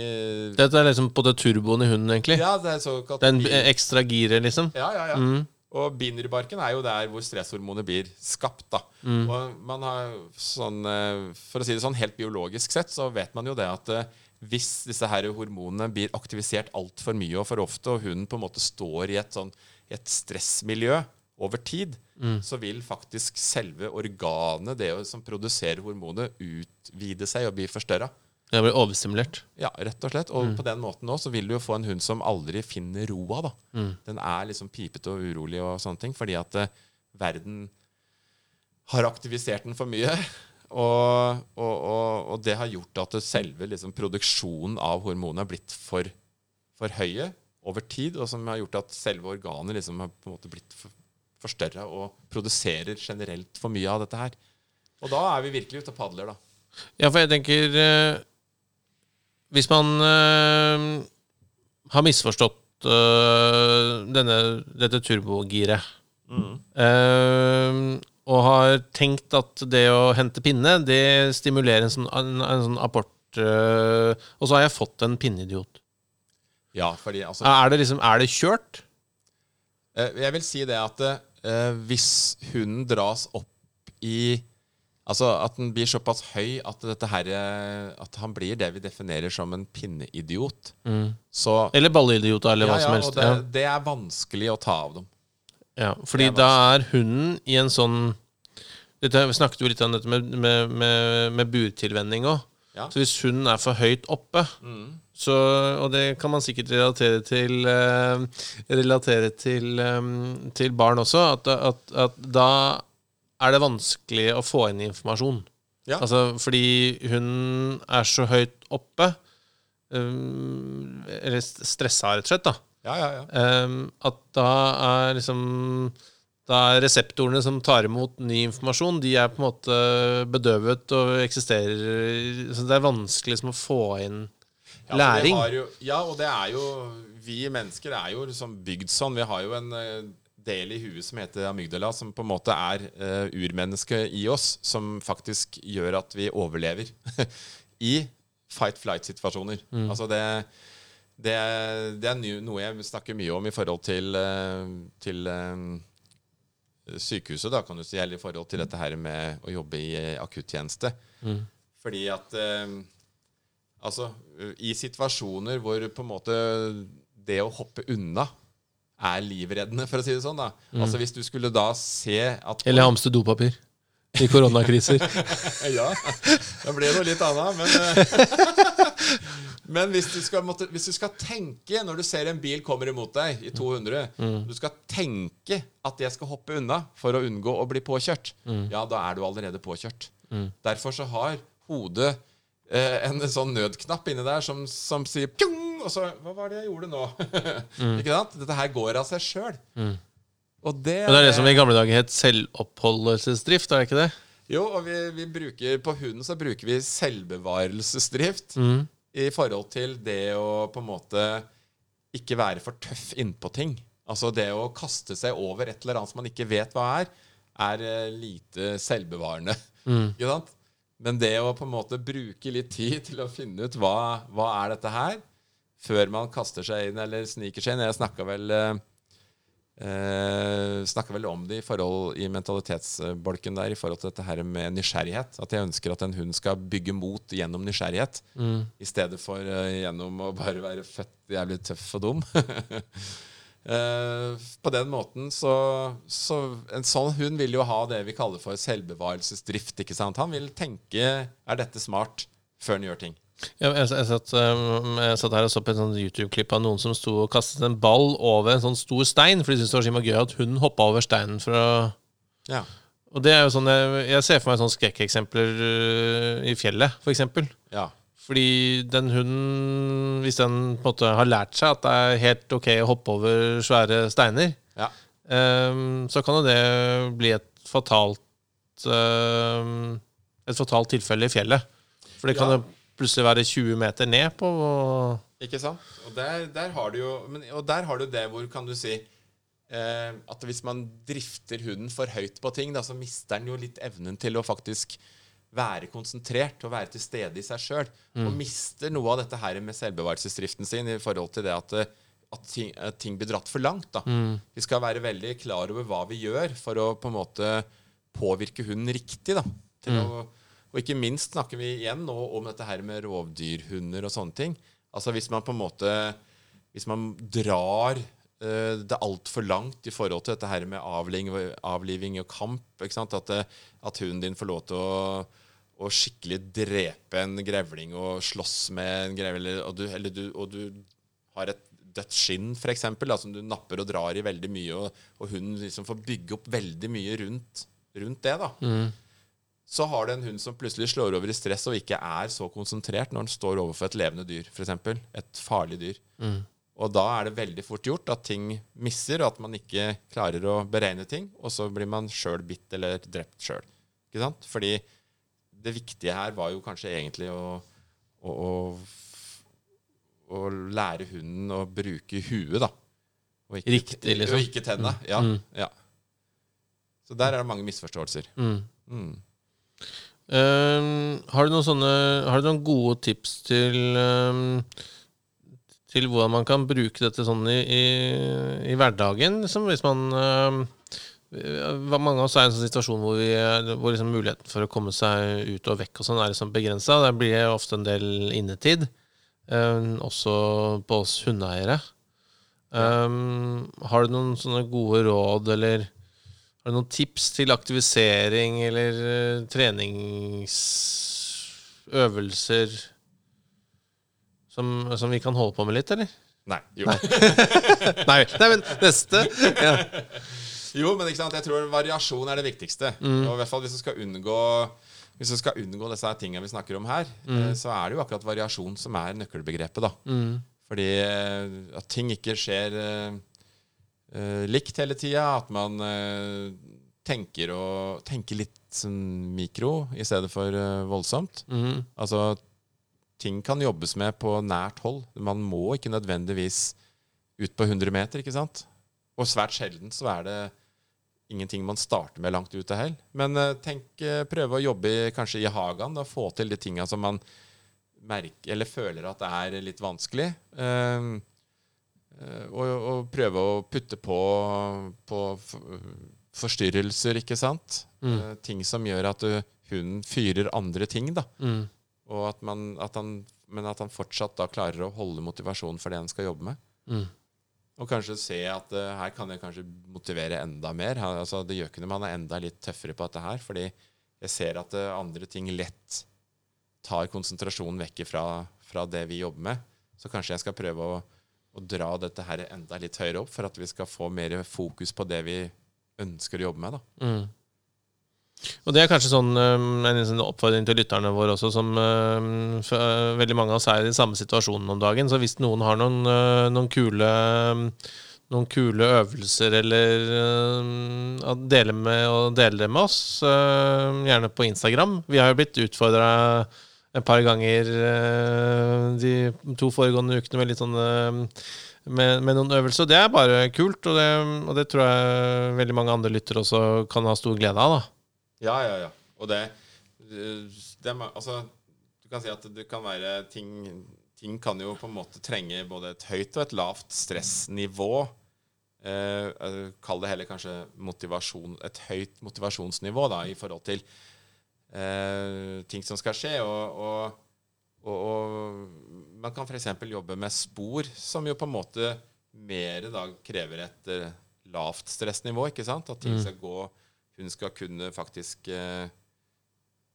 Dette er liksom på det turboen i hunden, egentlig. ja, det er såkalt Den ekstra giret, liksom. Ja, ja, ja. Mm. Og binerbarken er jo der hvor stresshormonet blir skapt. da. Mm. Og man har sånn, eh, For å si det sånn, helt biologisk sett så vet man jo det at eh, hvis disse her hormonene blir aktivisert altfor mye og for ofte, og hunden på en måte står i et, sånn, et stressmiljø over tid, Mm. så vil faktisk selve organet, det som produserer hormonet, utvide seg og bli forstørra. Det blir overstimulert. Ja, rett og slett. Og på den måten også, så vil du jo få en hund som aldri finner roa. da. Den er liksom pipete og urolig og sånne ting, fordi at eh, verden har aktivisert den for mye. Og, og, og, og det har gjort at selve liksom, produksjonen av hormonet har blitt for, for høye over tid, og som har gjort at selve organet liksom har på en måte blitt for, forstørra og produserer generelt for mye av dette her. Og da er vi virkelig ute og padler, da. Ja, for jeg tenker eh, Hvis man eh, har misforstått eh, denne, dette turbogiret eh, og har tenkt at det å hente pinne, det stimulerer en sånn, en, en sånn apport eh, Og så har jeg fått en pinneidiot. Ja, fordi altså Er det liksom Er det kjørt? Eh, Jeg vil si det at eh, hvis hunden dras opp i Altså at den blir såpass høy at, her, eh, at han blir det vi definerer som en pinneidiot, så Eller balleidiot, eller hva ja, ja, som helst. og det, Ja. det er vanskelig å ta av dem. Ja, fordi er da er hunden i en sånn dette, Vi snakket jo litt om dette med, med, med, med burtilvenning òg. Ja. Så hvis hunden er for høyt oppe, så, og det kan man sikkert relatere til eh, Relatere til, eh, til barn også, at, at, at da er det vanskelig å få inn informasjon. Ja. Altså fordi hun er så høyt oppe, um, eller st- stressa, rett og slett, da. Ja, ja, ja. Ehm, at da er liksom Da er reseptorene som tar imot ny informasjon, de er på en måte bedøvet og eksisterer Så det er vanskelig liksom å få inn Ja, læring. Jo, ja, og det er jo Vi mennesker er jo liksom bygd sånn. Vi har jo en eh, del i huet som heter amygdala, som på en måte er uh, urmennesket i oss, som faktisk gjør at vi overlever i fight-flight-situasjoner. Altså det det, det er noe jeg snakker mye om i forhold til, eh, til eh, sykehuset, da, kan du si, eller i forhold til dette her med å jobbe i eh, akuttjeneste. Fordi at eh, Altså, i situasjoner hvor på en måte det å hoppe unna er livreddende, for å si det sånn. da. Altså Hvis du skulle da se at Eller hamstre dopapir i koronakriser. Ja, da ble det noe litt annet. Men, eh, Men hvis du, skal, måtte, hvis du skal tenke når du ser en bil kommer imot deg i 200 Du skal tenke at jeg skal hoppe unna for å unngå å bli påkjørt. Ja, da er du allerede påkjørt. Derfor så har hodet eh, en sånn nødknapp inni der som, som sier pjong! Og så Hva var det jeg gjorde nå? Ikke sant? Dette her går av seg sjøl. Og det, Men det er det som i gamle dager het selvoppholdelsesdrift, er det ikke det? Jo, og vi, vi bruker på hunden så bruker vi selvbevarelsesdrift i forhold til det å på en måte ikke være for tøff innpå ting. Altså det å kaste seg over et eller annet som man ikke vet hva er, er eh, lite selvbevarende. Ikke sant? Men det å på en måte bruke litt tid til å finne ut hva, hva er dette her, før man kaster seg inn eller sniker seg inn Jeg snakka vel eh, Eh, vel om det i forhold i mentalitetsbolken der i forhold til dette her med nysgjerrighet. At jeg ønsker at en hund skal bygge mot gjennom nysgjerrighet, i stedet for uh, gjennom å bare være født jævlig tøff og dum. Eh, på den måten så, så En sånn hund vil jo ha det vi kaller for selvbevarelsesdrift. ikke sant? Han vil tenke er dette smart, før han gjør ting. Ja, jeg, jeg, satt, um, jeg satt her og så på et sånt YouTube-klipp av noen som sto og kastet en ball over en sånn stor stein, for de syntes det var så gøy at hunden hoppa over steinen for å Ja. Og det er jo sånn Jeg, jeg ser for meg sånne skrekkeksempler uh, i fjellet, eksempel. ja. Fordi den hunden, hvis den på en måte har lært seg at det er helt ok å hoppe over svære steiner, ja. um, så kan jo det bli et fatalt um, Et fatalt tilfelle i fjellet. For det kan Ja. jo plutselig være 20 meter ned på Ikke sant? Og der, der har du jo men, Og der har du det hvor kan du si eh, at hvis man drifter hunden for høyt på ting, da, så mister den jo litt evnen til å faktisk være konsentrert og være til stede i seg sjøl. Og mister noe av dette her med selvbevarelsesdriften sin i forhold til det at, eh, at, ting, at ting blir dratt for langt. da. Vi skal være veldig klar over hva vi gjør for å på en måte påvirke hunden riktig. da. Til å, og ikke minst snakker vi igjen nå om dette her med rovdyrhunder og sånne ting. Altså hvis man på en måte Hvis man drar det det altfor langt i forhold til dette her med avling, avliving og kamp. Ikke sant? At, eh, at hunden din får lov til å, å skikkelig drepe en grevling og slåss med en grevling, og du, eller du, og du har et dødt skinn, f.eks., som du napper og drar i veldig mye, og, og hunden liksom får bygge opp veldig mye rundt, rundt det. da så har du en hund som plutselig slår over i stress og ikke er så konsentrert når den står overfor et levende dyr, f.eks. Et farlig dyr. Og da er det veldig fort gjort at ting misser, og at man ikke klarer å beregne ting, og så blir man sjøl bitt eller drept sjøl. Fordi det viktige her var jo kanskje egentlig å, å, å, å lære hunden å bruke huet, da. Og ikke, Riktig, liksom. Og ikke tenna. Ja, ja. Så der er det mange misforståelser. mm. Mm. Um, har du sånne Har du noen gode tips til um, Til hvordan man kan bruke dette sånn i, i, i hverdagen? Liksom, hvis man um, Mange av oss er i en sånn situasjon hvor, vi, er- hvor liksom muligheten for å komme seg ut og vekk og sånn er liksom begrensa. Der blir det ofte en del innetid, um, også på oss hundeeiere. Um, har du noen sånne gode råd, eller har du noen tips til aktivisering eller eh, treningsøvelser som, som vi kan holde på med litt, eller? Nei. Jo. Nei, nei men neste. Ja. Jo, men ikke sant? jeg tror variasjon er det viktigste. Og i hvert fall hvis du skal unngå hvis du skal unngå disse tingene vi snakker om her, mm. så er det jo akkurat variasjon som er nøkkelbegrepet. da. Fordi eh, at ting ikke skjer eh, eh, likt hele tida. At man uh, tenker, og, tenker litt sånn mikro i stedet for uh, voldsomt. Mm. Altså, ting kan jobbes med på nært hold. Man må ikke nødvendigvis ut på 100 meter, ikke sant? Og svært sjelden så er det ingenting man starter med langt ute heller. Men eh, tenk, eh, prøve å jobbe i, kanskje i hagen, og få til de tinga som man merker, eller føler at det er litt vanskelig. Eh, eh, og, og prøve å putte på, på forstyrrelser, ikke sant? Eh, ting som gjør at du, hunden fyrer andre ting, da. Mm. Og at man, at han, men at han fortsatt da klarer å holde motivasjonen for det han skal jobbe med. Mm. Og kanskje se at uh, her kan jeg kanskje motivere enda mer. Altså, det gjør ikke noe om han er enda litt tøffere på dette her, fordi jeg ser at uh, andre ting lett tar konsentrasjonen vekk fra, fra det vi jobber med. Så kanskje jeg skal prøve å, å dra dette her enda litt høyere opp, for at vi skal få mer fokus på det vi ønsker å jobbe med. da. Mm. Og det er kanskje sånn um, en oppfordring til lytterne våre også, som um, veldig mange av oss er i den samme situasjonen om dagen. Så hvis noen har noen, uh, noen kule um, noen kule øvelser eller å dele, med, å dele med oss, uh, gjerne på Instagram. Vi har jo blitt utfordra et par ganger de to foregående ukene med litt sånne med, med, noen øvelser. Det er bare kult, og det, og det, tror jeg veldig mange andre lyttere også kan ha stor glede av. da. Ja, ja, ja. Og det, det Altså, du kan si at det kan være ting Ting kan jo på en måte trenge både et høyt og et lavt stressnivå. Eh, eh kall det heller kanskje motivasjon, et høyt motivasjonsnivå da, i forhold til eh, ting som skal skje. Og, og, og, og man kan f.eks. jobbe med spor, som jo på en måte mer da krever et eh, lavt stressnivå. ikke sant? At ting mm. skal gå hun skal kunne faktisk eh,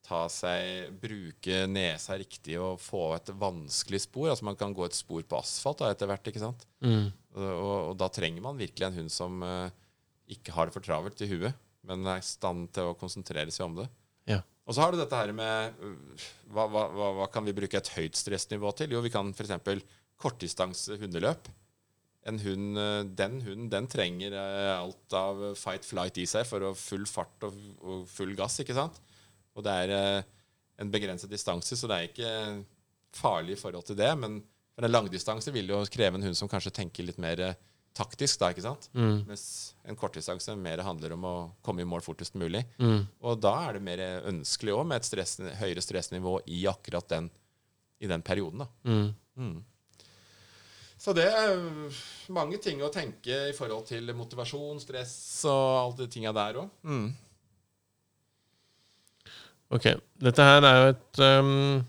ta seg Bruke nesa riktig og få et vanskelig spor. Altså man kan gå et spor på asfalt da, etter hvert. ikke sant? Mm. Og, og, og, da trenger man virkelig en hund som eh, ikke har det for travelt i huet, men er i stand til å konsentrere seg om det. Ja. Og så har du dette her med uh, hva, hva, hva, kan vi bruke et høyt stressnivå til? Jo, vi kan f.eks. kortdistanse hundeløp hund, eh, den hunden den trenger eh, alt av fight flight i seg for å full fart og, og full gass. ikke sant? Og det er eh, en begrenset distanse, så det er ikke farlig i forhold til det. Men for en langdistanse vil jo kreve en hund som kanskje tenker litt mer taktisk. da, ikke sant? Mm. Mens en kortdistanse mer handler om å komme i mål fortest mulig. Mm. Og da er det mer ønskelig òg med et stress, høyere stressnivå i akkurat den, i den perioden. da. Mm. Så det er mange ting å tenke i forhold til motivasjon, stress og alle de tinga der òg. Mm. Ok. Dette her er jo et, um,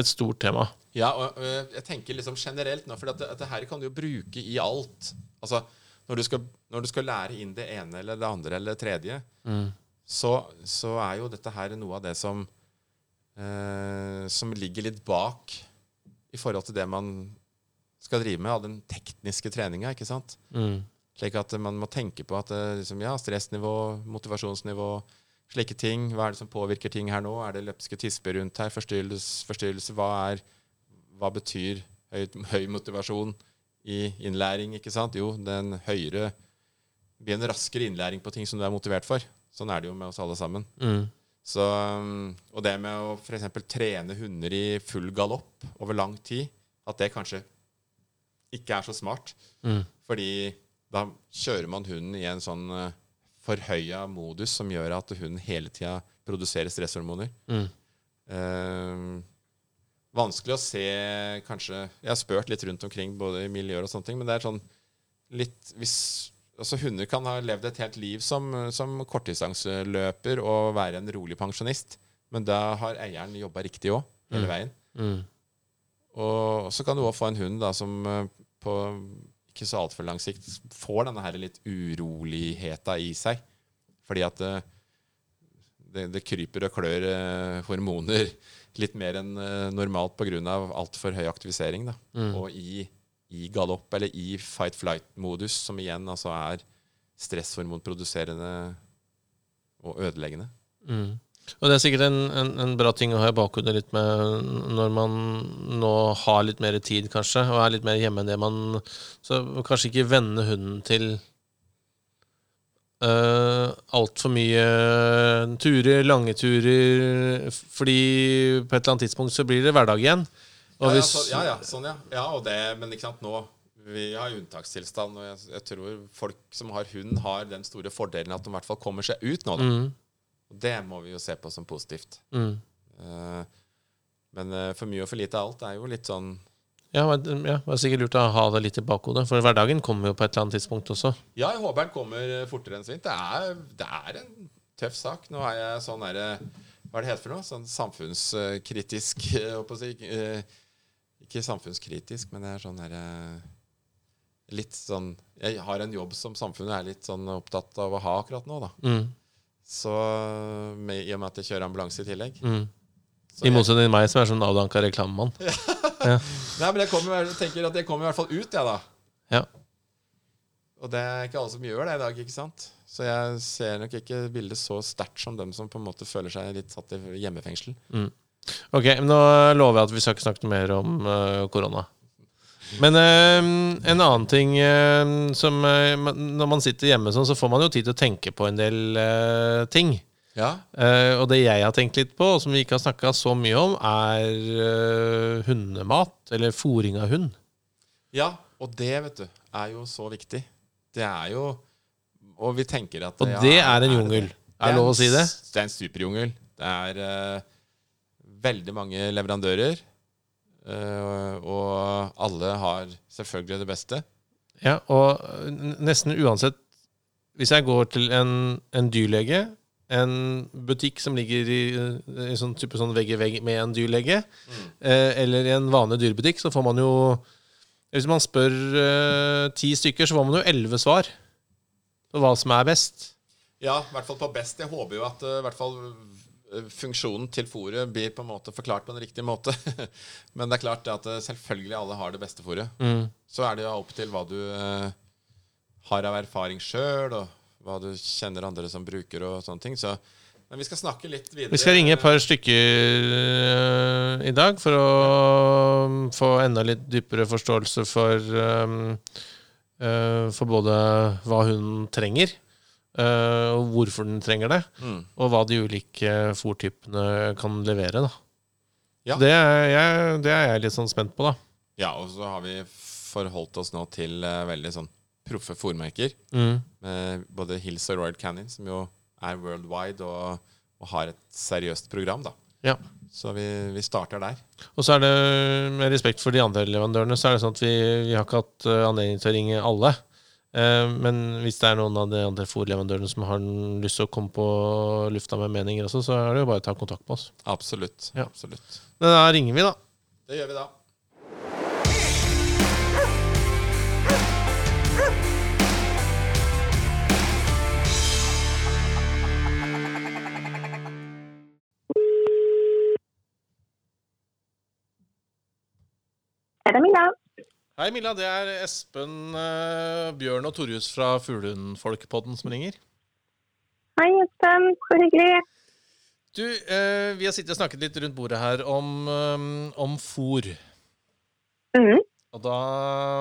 et stort tema. Ja, og uh, jeg tenker liksom generelt nå, for dette, dette her kan du jo bruke i alt. Altså, når du, skal, når du skal lære inn det ene eller det andre eller det tredje, mm. så, så, er jo dette her noe av det som uh, Som ligger litt bak i forhold til det man skal drive med, av den tekniske treninga. Mm. Slik at man må tenke på at eh, liksom, ja, stressnivå, motivasjonsnivå, slike ting. Hva er det som påvirker ting her nå? Er det løpske tisper rundt her? Forstyrrelse? forstyrrelse hva, er, hva betyr høy, høy, motivasjon i innlæring? ikke sant? Jo, den høyere blir en raskere innlæring på ting som du er motivert for. Sånn er det jo med oss alle sammen. Mm. Så, og det med å f.eks. trene hunder i full galopp over lang tid, at det kanskje ikke er så smart. Mm. Fordi da kjører man hunden i en sånn uh, forhøya modus som gjør at hunden hele tida produserer stresshormoner. Mm. Uh, vanskelig å se kanskje Jeg har spurt litt rundt omkring både i miljøer og sånne ting, men det er sånn litt hvis Altså Hunder kan ha levd et helt liv som, som kortdistanseløper og være en rolig pensjonist, men da har eieren jobba riktig òg, hele mm. veien. Mm. Og så kan du òg få en hund da som uh, på ikke så altfor lang sikt får denne her litt uroligheta i seg. Fordi at det, det, det kryper og klør eh, hormoner litt mer enn eh, normalt pga. altfor høy aktivisering. Da. Mm. Og i, i galopp, eller i fight-flight-modus, som igjen altså er stresshormonproduserende og ødeleggende. Mm. Og det er sikkert en, en, en, bra ting å ha i bakhodet litt med når man nå har litt mer tid, kanskje, og er litt mer hjemme enn det man Så kanskje ikke vende hunden til uh, altfor mye turer, lange turer, fordi på et eller annet tidspunkt så blir det hverdag igjen. Ja, ja, så, ja, ja, sånn, ja. ja og det, men ikke sant, nå vi har unntakstilstand, og jeg, jeg, tror folk som har hund, har den store fordelen at de i hvert fall kommer seg ut nå. Da. Mm. Og det må vi jo se på som positivt. Mm. Uh, men uh, for mye og for lite av alt er jo litt sånn ja, men, ja, det er sikkert lurt å ha det litt i bakhodet, for hverdagen kommer jo på et eller annet tidspunkt også. Ja, jeg håper den kommer fortere enn svint. Det er, det er en tøff sak. Nå er jeg sånn derre Hva er det heter for noe? Sånn samfunnskritisk si. Eh, ikke samfunnskritisk, men det er sånn derre Litt sånn Jeg har en jobb som samfunnet er litt sånn opptatt av å ha akkurat nå, da. Mm. Så med, I og med at jeg kjører ambulanse i tillegg. Mm. Så I motsetning til meg, som er sånn avdanka reklamemann. Nei, men jeg, kommer, tenker at jeg kommer i hvert fall ut, jeg, da. Ja. Og det er ikke alle som gjør det i dag, ikke sant? Så jeg ser nok ikke bildet så sterkt som dem som på en måte føler seg litt satt i hjemmefengsel. Ok, men nå lover jeg at vi skal ikke snakke mer om uh, korona. Men eh, en annen ting eh, som eh, Når man sitter hjemme sånn, så får man jo tid til å tenke på en del eh, ting. Ja. Eh, og det jeg har tenkt litt på, og som vi ikke har snakka så mye om, er hundemat. Eller fòring av hund. ja, og det, vet du, er jo så viktig. Det er jo Og vi tenker at Og ja, det er en jungel. Er det lov å si det? Det er en superjungel. Det er veldig mange leverandører. Eh, og alle har selvfølgelig det beste. Ja, og nesten uansett Hvis jeg går til en, en dyrlege, en butikk som ligger i, i sånn type sånn vegg i vegg med en dyrlege, eh, eller i en vanlig dyrebutikk, så får man jo Hvis man spør eh, ti stykker, så får man jo elleve svar på hva som er best. Ja, i hvert fall på best. Jeg håper jo at eh, i hvert fall eh, funksjonen til fôret blir på en måte forklart på en riktig måte. Men det er klart at eh, selvfølgelig alle har det beste fôret. Mm. Så er det jo opp til hva du eh, har av erfaring sjøl, og hva du kjenner andre som bruker og sånne ting. Så, men vi skal snakke litt videre. Vi skal ringe et par stykker eh, i dag for å få enda litt dypere forståelse for For både hva hun trenger, eh, og hvorfor den trenger det, Mm. og hva de ulike fôrtypene kan levere. Da. Ja. Det, er jeg, det er jeg litt sånn spent på, da. Ja, og så har vi forholdt oss nå til uh, veldig sånn proffe fòrmerker. Mm. Med både Hills og Royal Canyon, som jo er worldwide og, og har et seriøst program. da. Ja. Så vi, vi starter der. Og så er det, med respekt for de andre leverandørene, så er det sånn at vi, vi har ikke hatt eh, anledning til å ringe alle. Eh, Men hvis det er noen av de andre fòrleverandørene som har lyst til å komme på lufta med meninger også, så er det jo bare å ta kontakt med oss. Absolutt. Ja. absolutt. Men da ringer vi, da. Det gjør vi da. Er det? Hei, Milla. Det er Espen, eh, Bjørn og Torjus fra Fuglehundfolkpodden som ringer. Hei, Espen. Så hyggelig. Du, eh, vi har sittet og snakket litt rundt bordet her om, eh, om fôr. Mhm. Og da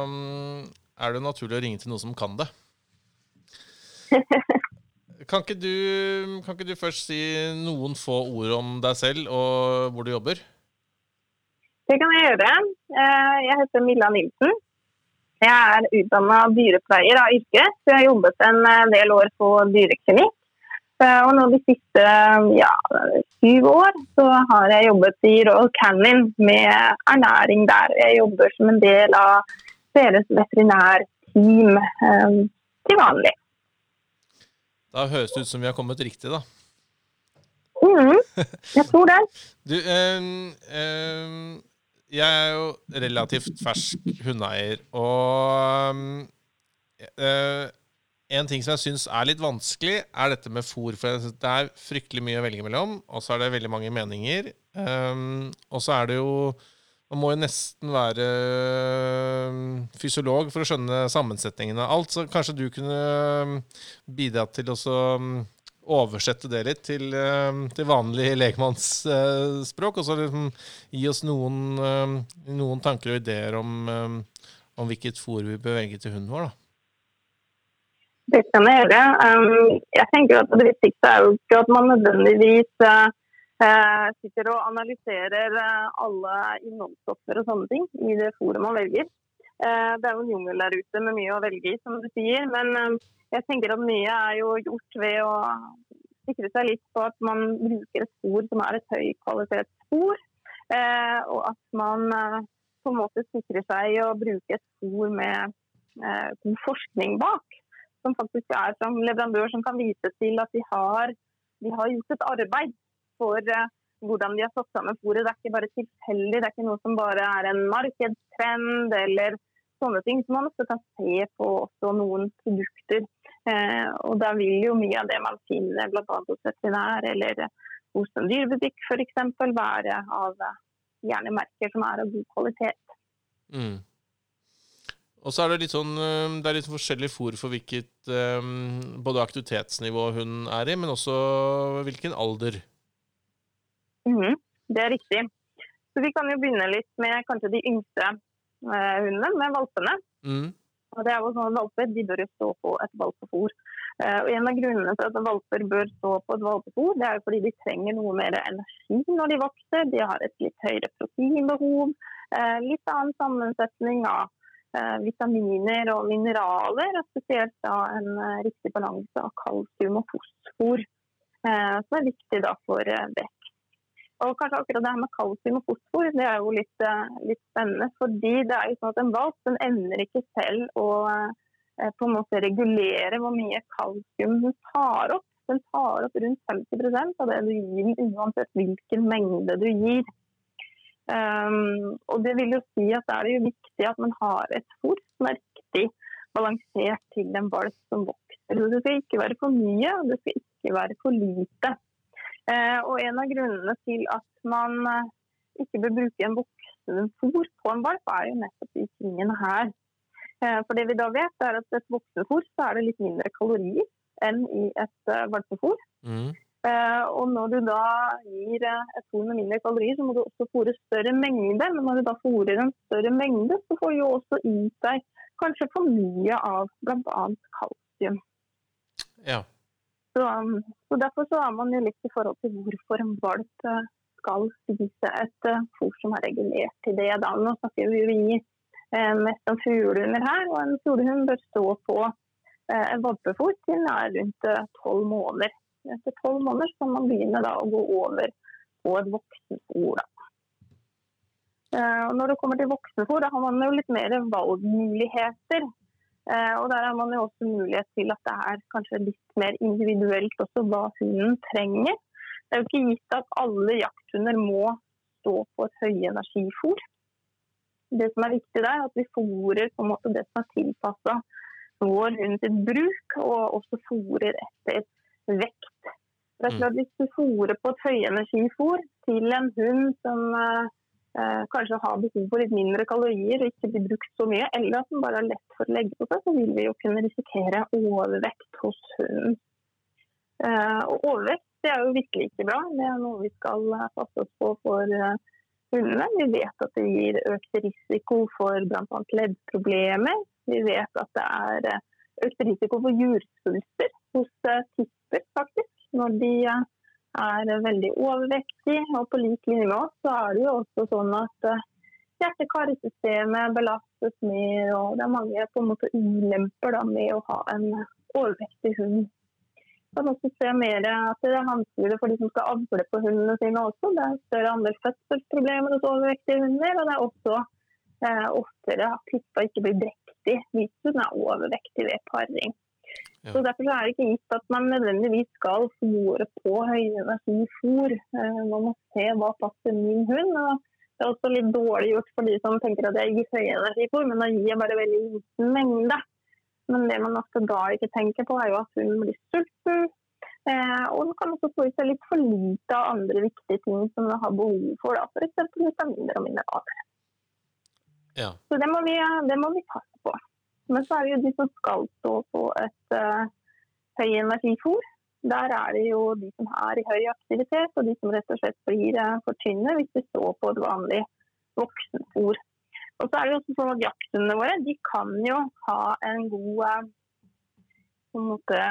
mm, er det naturlig å ringe til noen som kan det. Kan ikke, du, kan ikke du først si noen få ord om deg selv og hvor du jobber? Det kan jeg gjøre. Eh, Jeg heter Milla Nilsen. Jeg er utdanna dyrepleier av yrke, så jeg har jobbet en eh, del år på dyreklinikk. Eh, Og nå de siste ja, syv år så har jeg jobbet i Royal Canyon med ernæring der. Jeg jobber som en del av deres veterinærteam til vanlig. Da høres det ut som vi har kommet riktig, da. Mhm. Jeg tror det. Du, eh, eh, jeg er jo relativt fersk hundeeier, og eh, en ting som jeg syns er litt vanskelig, er dette med fôr. For det er fryktelig mye å velge mellom, og så er det veldig mange meninger. Um, og så er det jo Man må jo nesten være fysiolog for å skjønne sammensetningen av alt. Så kanskje du kunne bidra til å oversette det litt til, um, til vanlig lekmannsspråk, og så liksom gi oss noen, um, noen tanker og ideer om, um, om hvilket fôr vi bør velge til hunden vår. da. Det kan jeg gjøre. Um, jeg tenker at Det viktigste er jo ikke at man nødvendigvis sitter og analyserer alle innholdsstoffer og sånne ting i det fôret man velger. Uh, det er jo en jungel der ute med mye å velge i, som du sier. Men um, jeg tenker at mye er jo gjort ved å sikre seg litt på at man bruker et spor som er et høykvalitetsspor. Uh, og at man på en måte sikrer seg å bruke et spor med god forskning bak som faktisk er som leverandør som kan vise til at de har, de har gjort et arbeid for hvordan de har satt sammen fôret. Det er ikke bare tilfeldig, det er ikke noe som bare er en markedstrend eller sånne ting. Så man også kan se på også noen produkter. Eh, og da vil jo mye av det man finner bl.a. hos veterinær eller hos en dyrebutikk f.eks. være av eh, gjerne merker som er av god kvalitet. Mm. Og så er det litt sånn eh, Det er litt forskjellig fôr for hvilket um, både aktivitetsnivå hun er i, men også hvilken alder. Mm, det er riktig. Så vi kan jo begynne litt med kanskje de yngste hundene, med valpene. Mm. Og det er jo sånn at Valper de bør jo stå på et valpefôr. Uh, og En av grunnene til at valper bør stå på et valpefôr, det er jo fordi de trenger noe mer energi når de vokser. De har et litt høyere proteinbehov, uh, litt annen sammensetning av vitaminer og mineraler, og spesielt da en riktig balanse av kalsium og fosfor, som er viktig da for vekst. Og kanskje akkurat det her med kalsium og fosfor det er jo litt, eh, litt, spennende. fordi det er jo sånn at En valp den evner ikke selv å eh, på en måte regulere hvor mye kalsium den tar opp. Den tar opp rundt 50% av det du gir den, uansett hvilken mengde du gir. Um, og Det vil jo si at det er jo viktig at man har et fôr som er riktig balansert til en valp som vokser. Det skal ikke være for mye, og det skal ikke være for lite. Eh, og En av grunnene til at man eh, ikke bør bruke en voksen fôr på en valp, er jo nettopp de tingene her. Eh, for det vi da vet, er at et voksenfôr så er det litt mindre kalorier enn i et valpefôr. Mm. Og når du da gir et fôr med mindre kalorier, så må du også fôre større mengde. Men når du da fôrer en større mengde, så får du også i deg kanskje for mye av bl.a. kalsium. Ja. Så, um, så Derfor så er man jo litt i forhold til hvorfor en valp uh, skal spise et uh, fôr som er regulert til det. Da. Nå snakker vi uh, mest om fuglehunder her, og en fuglehund bør stå på en valpefôr til den er rundt tolv måneder. Etter tolv måneder skal man begynne da, å gå over på et voksenfôr. Når det kommer til voksenfôr, da har man jo litt mer valgmuligheter. Eh, og Der har man jo også mulighet til at det er kanskje litt mer individuelt også hva hunden trenger. Det er jo ikke gitt at alle jakthunder må stå på et høyenergifôr. Det som er viktig der, er at vi fôrer på en måte det som er tilpassa vår hund til bruk, og også fôrer etter vekt. Det er Hvis du fôrer på et høyenergifôr til en hund som eh, eh, kanskje har behov for litt mindre kalorier og ikke blir brukt så mye, eller at den bare har lett for å legge på seg, så vil vi jo kunne risikere overvekt hos hunden. Eh, og overvekt det er jo virkelig ikke bra. Det er noe vi skal passe oss på for uh, hundene. Vi vet at det gir økt risiko for bl.a. leddproblemer. Vi vet at det er uh, økt risiko for jursvulster hos tipper, faktisk, når de er veldig overvektig. Og på lik linje med oss så er det jo også sånn at uh, hjerte-karsystemet belastes mer, og det er mange på en måte ulemper da, med å ha en overvektig hund. Man kan også se mer at det er vanskeligere for de som skal avle på hundene sine også. Det er større andel fødselsproblemer hos overvektige hunder, og det er også eh, oftere at pippa ikke blir drektig hvis hun er overvektig ved paring. Ja. Så Derfor er det ikke gitt at man nødvendigvis skal fôre på høyenergifôr. fôr. man må se hva passer min hund. og Det er også litt dårlig gjort for de som tenker at jeg gir høyenergifôr, men da gir jeg bare veldig liten mengde. Men det man ofte da ikke tenker på, er jo at hunden blir sulten. Eh, og den kan også få i seg litt for lite av andre viktige ting som den har behov for, f.eks. vitaminer og mineraler. Ja. Så det må, vi, det må vi passe på. Men så er det jo de som skal stå på et uh, høyenergifôr. Der er det jo de som er i høy aktivitet, og de som rett og slett blir uh, for tynne hvis de står på et vanlig voksenfôr. Og så er det jo også sånn at Jakthundene våre de kan jo ha en god uh, måte,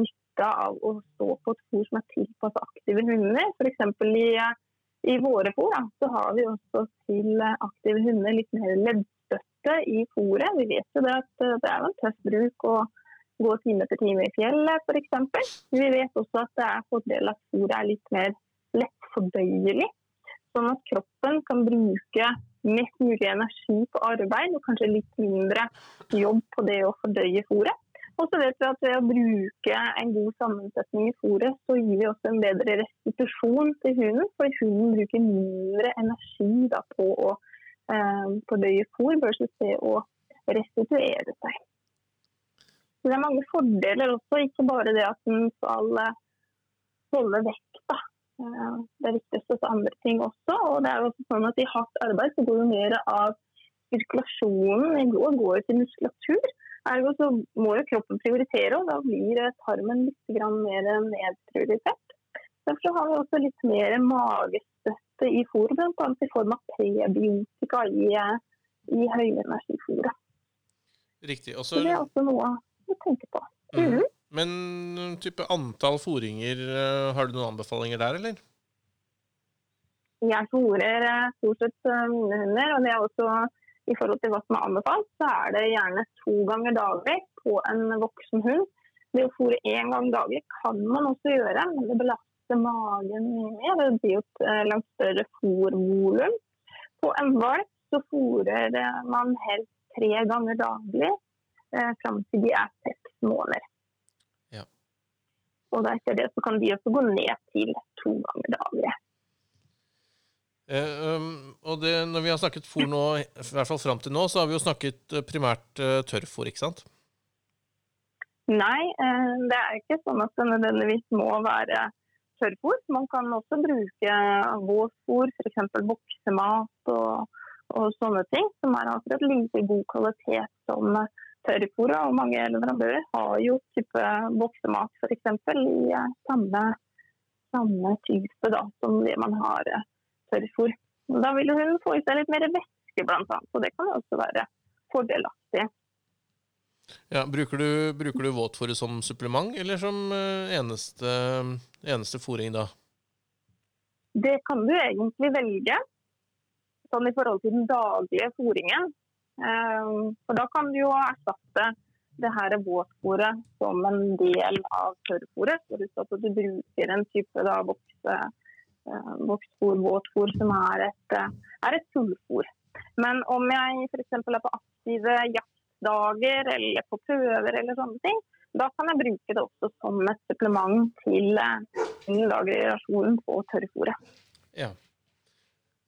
nytte av å stå på et fôr som er tilpasset aktive hunder. F.eks. i, i våre fôr da, så har vi også til aktive hunder litt mer ledd støtte i fôret. Vi vet jo det at eh, det er en tøff bruk å gå time etter time i fjellet f.eks. Vi vet også at det er fordel at fôret er litt mer lettfordøyelig. Sånn at kroppen kan bruke mest mulig energi på arbeid og kanskje litt mindre jobb på det å fordøye fôret. Og så vet vi at ved å bruke en god sammensetning i fôret, så gir vi også en bedre restitusjon til hunden. For hunden bruker mindre energi da, på å Eh, på døye fôr versus det å restituere seg. Så det er mange fordeler også, ikke bare det at den skal eh, holde vekk. Da. det viktigst for andre ting også. Og det er jo også sånn at I hardt arbeid så går jo mer av sirkulasjonen i blod går til muskulatur. Ergo så må jo kroppen prioritere, og da blir tarmen litt mer nedprioritert. Derfor har vi også litt mer magestøtte i fôr, bl.a. i form av prebiotika i, i høyenergifôret. Riktig. Også... Så det er også noe å tenke på. Mm. Mm. Men type antall fôringer, eh, har du noen anbefalinger der, eller? Jeg fôrer eh, stort sett eh, mine hunder, og det er også i forhold til hva som er anbefalt, så er det gjerne to ganger daglig på en voksen hund. Det å fôre én gang daglig kan man også gjøre, men det belaster magen mye mer. Det blir jo et langt større fòrvolum. På en valp så fôrer man helst tre ganger daglig eh, fram til de er seks måneder. Og etter det så kan de også gå ned til to ganger daglig. Eh, um, og det, når vi har snakket fôr nå, i hvert fall fram til nå, så har vi jo snakket eh, primært uh, tørrfôr, ikke sant? Nei, eh, det er ikke sånn at det nødvendigvis må være tørrfôr. Man kan også bruke våtfôr, f.eks. boksemat og, og, sånne ting, som er akkurat like god kvalitet som tørrfôr. Og mange leverandører har jo type boksemat f.eks. i eh, samme, samme type da, som det man har eh, tørrfôr. Da vil hun få i seg litt mer væske bl.a., og det kan også være fordelaktig. Ja, bruker du, bruker du våtfôret som supplement, eller som eh, eneste, eneste fôring da? Det kan du egentlig velge. Sånn i forhold til den daglige fôringen Ehm, for da kan du jo erstatte det her våtfôret som en del av tørrfôret. Forutsatt at du bruker en type da, vokse, eh, voksfôr, som er et, eh, er et fullfòr. Men om jeg f.eks. er på aktive jaktdager eller på prøver eller sånne ting, da kan jeg bruke det også som et supplement til eh, lagerrasjonen på tørrfôret. Ja.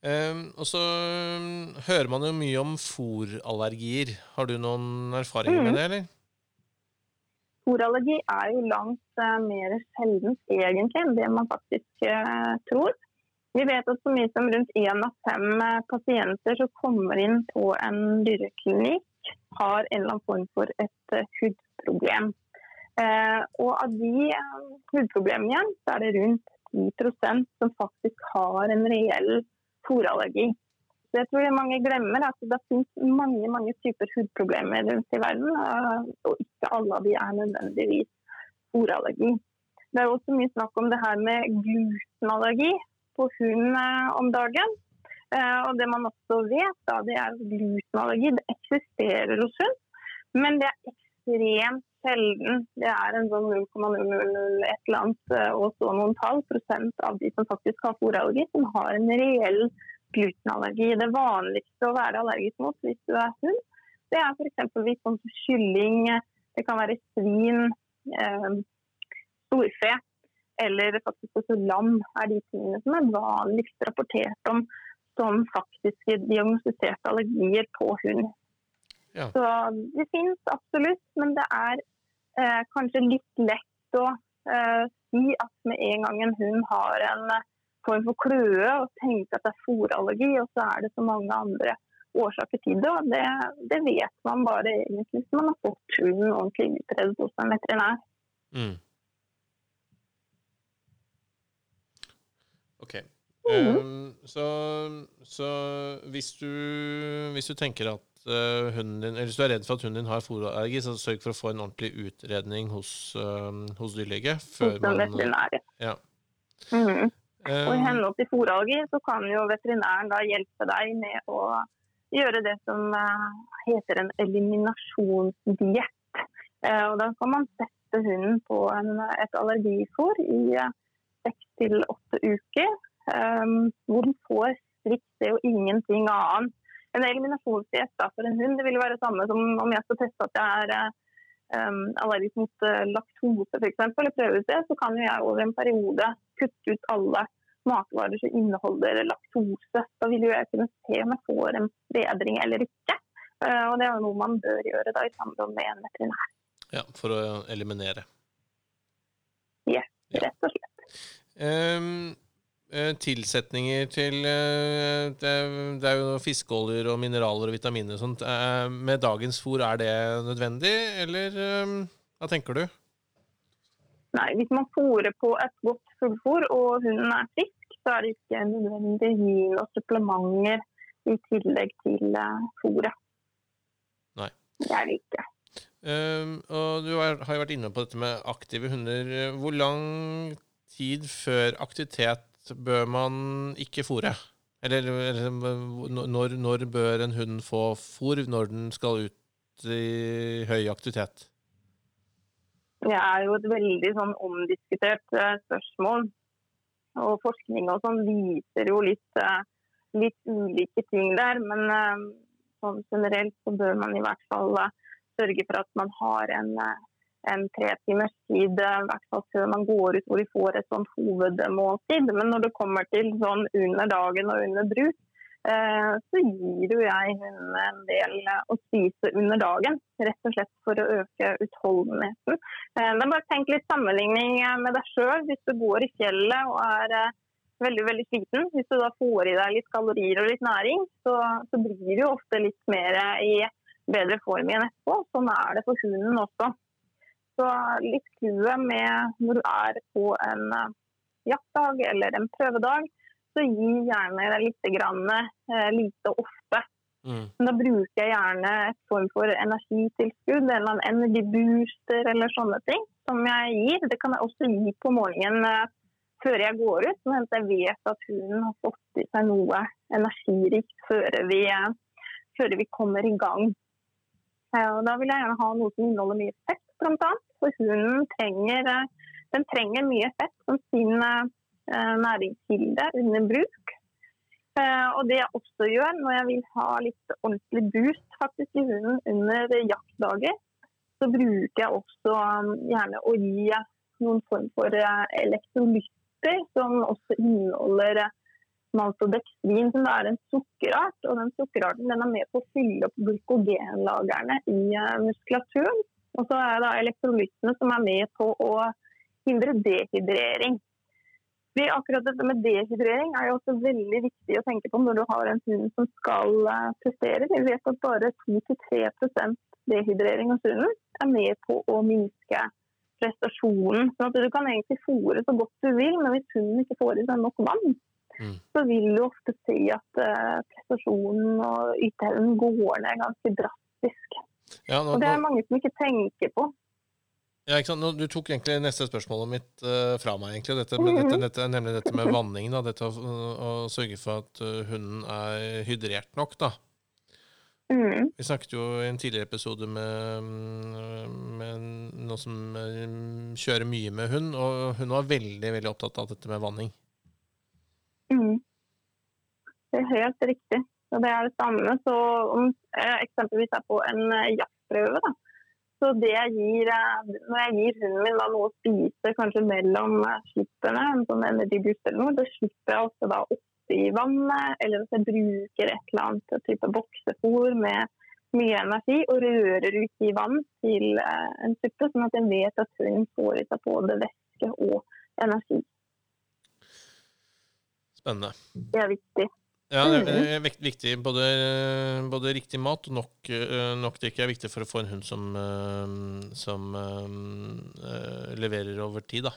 Um, og så um, hører man jo mye om fòrallergier. Har du noen erfaringer mm. med det, eller? Fòrallergi er jo langt uh, mer sjeldent egentlig enn det man faktisk uh, tror. Vi vet at så mye som rundt én av fem pasienter som kommer inn på en dyreklinikk, har en eller annen form for et hudproblem. og av de hudproblemene igjen, så er det rundt 10% som faktisk har en reell fòrallergi. Jeg tror mange glemmer at det finnes mange mange typer hudproblemer rundt i verden, eh, og ikke alle av de er nødvendigvis fòrallergi. Det er også mye snakk om det her med glutenallergi på hund eh, om dagen. Eh, og det man også vet, da, det er at glutenallergi det eksisterer hos hund, men det er ekstremt sjelden. Det er en sånn 0,001 eller annet eh, og så noen tall prosent av de som faktisk har fôrallergi, som har en reell glutenallergi. Det vanligste å være allergisk mot hvis du er hund, det er f.eks. sånn kylling, det kan være svin, eh, storfe eller faktisk også lam er de tingene som er vanligst rapportert om som faktiske diagnostiserte allergier på hund. Ja. Så det finnes absolutt, men det er eh, kanskje litt lett å eh, si at med en gang en hund har en eh, form for kløe, og tenke at det er fòrallergi, og så er det så mange andre årsaker til det. og Det, det vet man bare egentlig hvis man har fått hunden ordentlig utredet hos en veterinær. Mm. Ok. Mm. Um, så, så hvis, du, hvis, du, tenker at uh, hunden din, eller hvis du er redd for at hunden din har fôrallergi, så sørg for å få en ordentlig utredning hos, uh, hos dyrlege. Før man, veterinær. Ja. Mm um, og I henhold til fôrallergi så kan jo veterinæren da hjelpe deg med å gjøre det som uh, heter en eliminasjonsdiett. og Da kan man sette hunden på en, et allergifôr i seks til åtte uker, hvor den får strikt det jo ingenting annet en eliminasjonsdiett for en hund det vil være det samme som om jeg skal teste at jeg er um, allergisk mot uh, laktose f.eks. eller prøve ut det, så kan jeg over en periode kutte ut alle matvarer som inneholder laktose. Da vil jo jeg kunne se om jeg får en bedring eller ikke. Uh, og det er noe man bør gjøre da i samråd med en veterinær. Ja, for å eliminere. Yes, rett og slett. Um, eh, tilsetninger til eh, det, er jo fiskeoljer og mineraler og vitaminer og sånt. Eh, med dagens fôr, er det nødvendig, eller eh, hva tenker du? Nei, hvis man fôrer på et godt fullfôr og hunden er frisk, så er det ikke nødvendig å gi noen supplementer i tillegg til fôret. Nei. Det er det ikke. Um, og du har, har jo vært inne på dette med aktive hunder. Hvor lang tid før aktivitet bør man ikke fôre? Eller, når, når bør en hund få fôr når den skal ut i høy aktivitet? Det er jo et veldig sånn omdiskutert uh, spørsmål. Og forskning sånn viser jo litt, uh, litt, ulike ting der. Men uh, sånn generelt så bør man i hvert fall sørge for at man har en, en tre timers tid fall før man går ut hvor de får et sånt hovedmåltid. Men når det kommer til sånn under dagen og under bruk, Eh, så gir jo jeg henne en del å spise under dagen. Rett og slett for å øke utholdenheten. Eh, er bare Tenk litt sammenligning med deg sjøl. Hvis du går i fjellet og er eh, veldig veldig sliten, hvis du da får i deg litt kalorier og litt næring, så, så blir du ofte litt mer i bedre form igjen etterpå. Sånn er det for hunden også. Så litt clouet med når du er på en jaktdag eller en prøvedag, så gi gjerne litt grann, eh, lite ofte. Mm. Da bruker jeg gjerne et form for energitilskudd eller en energibooster eller sånne ting som jeg gir. Det kan jeg også gi på morgenen eh, før jeg går ut, sånn at jeg vet at hunden har fått i seg noe energirikt før vi, eh, før vi kommer i gang. Og da vil jeg gjerne ha noe som inneholder mye fett, bl.a. For hunden trenger, den trenger mye fett som sin Eh, næringskilde under bruk. Eh, og det jeg også gjør når jeg vil ha litt ordentlig boost faktisk i hunden under jaktdager, så bruker jeg også um, gjerne å gi noen form for eh, elektrolytter som også inneholder maltodextrin, som er en sukkerart. Og den sukkerarten den er med på å fylle opp glykogenlagrene i muskulaturen. Og så er det elektrolyttene som er med på å hindre dehydrering. Det, akkurat dette med dehydrering er jo også veldig viktig å tenke på når du har en hund som skal uh, prestere. Vi vet at bare 2-3% dehydrering hos hunden er med på å minske prestasjonen. Sånn at du kan egentlig fòre så godt du vil, men hvis hunden ikke får i seg nok vann, mm. så vil du ofte si at uh, prestasjonen og yteevnen går ned ganske drastisk. Ja, nå, og det er mange som ikke tenker på. Ja, ikke sant? Nå, du tok egentlig neste spørsmålet mitt uh, fra meg, egentlig. Dette, mm -hmm. dette, dette, nemlig dette med vanning. Da. Dette å, å sørge for at uh, hunden er hydrert nok. da. Mm. Vi snakket jo i en tidligere episode med, med noen som uh, kjører mye med hund, og hun var veldig veldig opptatt av dette med vanning. Mm. Det er helt riktig. Og det er det samme. Så om jeg eksempelvis er på en jaktprøve, da, så det jeg gir, eh, når jeg gir hunden min da, noe å spise kanskje mellom slippene, en sånn eller noe, da slipper jeg også da oppi vannet, eller hvis jeg bruker et eller annet type boksefôr med mye energi og rører ut i vann til eh, en suppe, sånn at jeg vet at hunden får i seg både væske og energi. Spennende. Det er viktig. Ja, det er mm. viktig. Både, både, riktig mat og nok, eh, nok drikke er viktig for å få en hund som, eh, som uh, leverer over tid, da.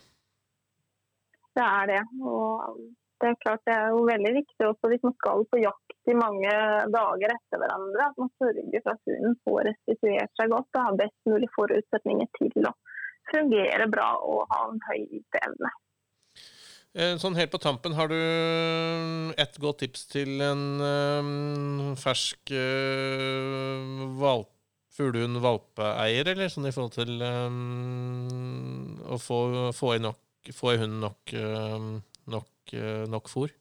Det er det. Og det er klart det er jo veldig viktig også hvis man skal på jakt i mange dager etter hverandre, at man sørger for at hunden får restituert seg godt og har best mulig forutsetninger til å fungere bra og ha en høy yteevne. Eh, sånn helt på tampen, har du eh, et godt tips til en um, fersk uh, valp, fuglehund-valpeeier, eller sånn i forhold til um, å få, få, i, nok, få i hunden nok, um, nok, uh, nok fôr?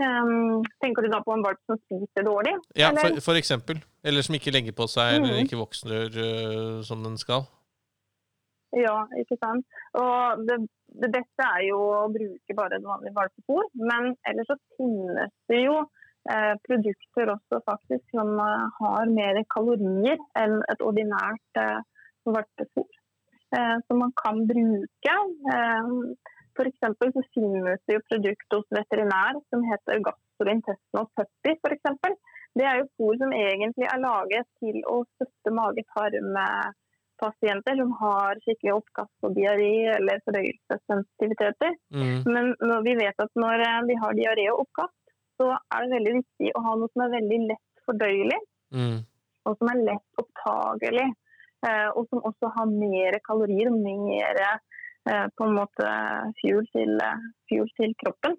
Um, tenker du da på en valp som spiser dårlig? Ja, for, for, eksempel. Eller som ikke legger på seg, mm. eller ikke vokser uh, som den skal. Ja, ikke sant. Og det, det, beste er jo å bruke bare et vanlig valpefôr. Men ellers så finnes det jo eh, produkter også faktisk som uh, har mer kalorier enn et ordinært eh, valpefôr. Eh, som man kan bruke. Eh, f.eks. så finnes det jo produkt hos veterinær som heter gastrointestinal puppy f.eks. Det er jo fôr som egentlig er laget til å støtte mage-tarm-pasienter som har skikkelig oppkast og diaré eller fordøyelsessensitiviteter. Mm. Men når vi vet at når de vi har diaré og oppkast, så er det veldig viktig å ha noe som er veldig lett fordøyelig, Mm. og som er lett opptagelig. eh, Og som også har mer kalorier og mer eh, på en måte fuel til, eh, fuel til kroppen.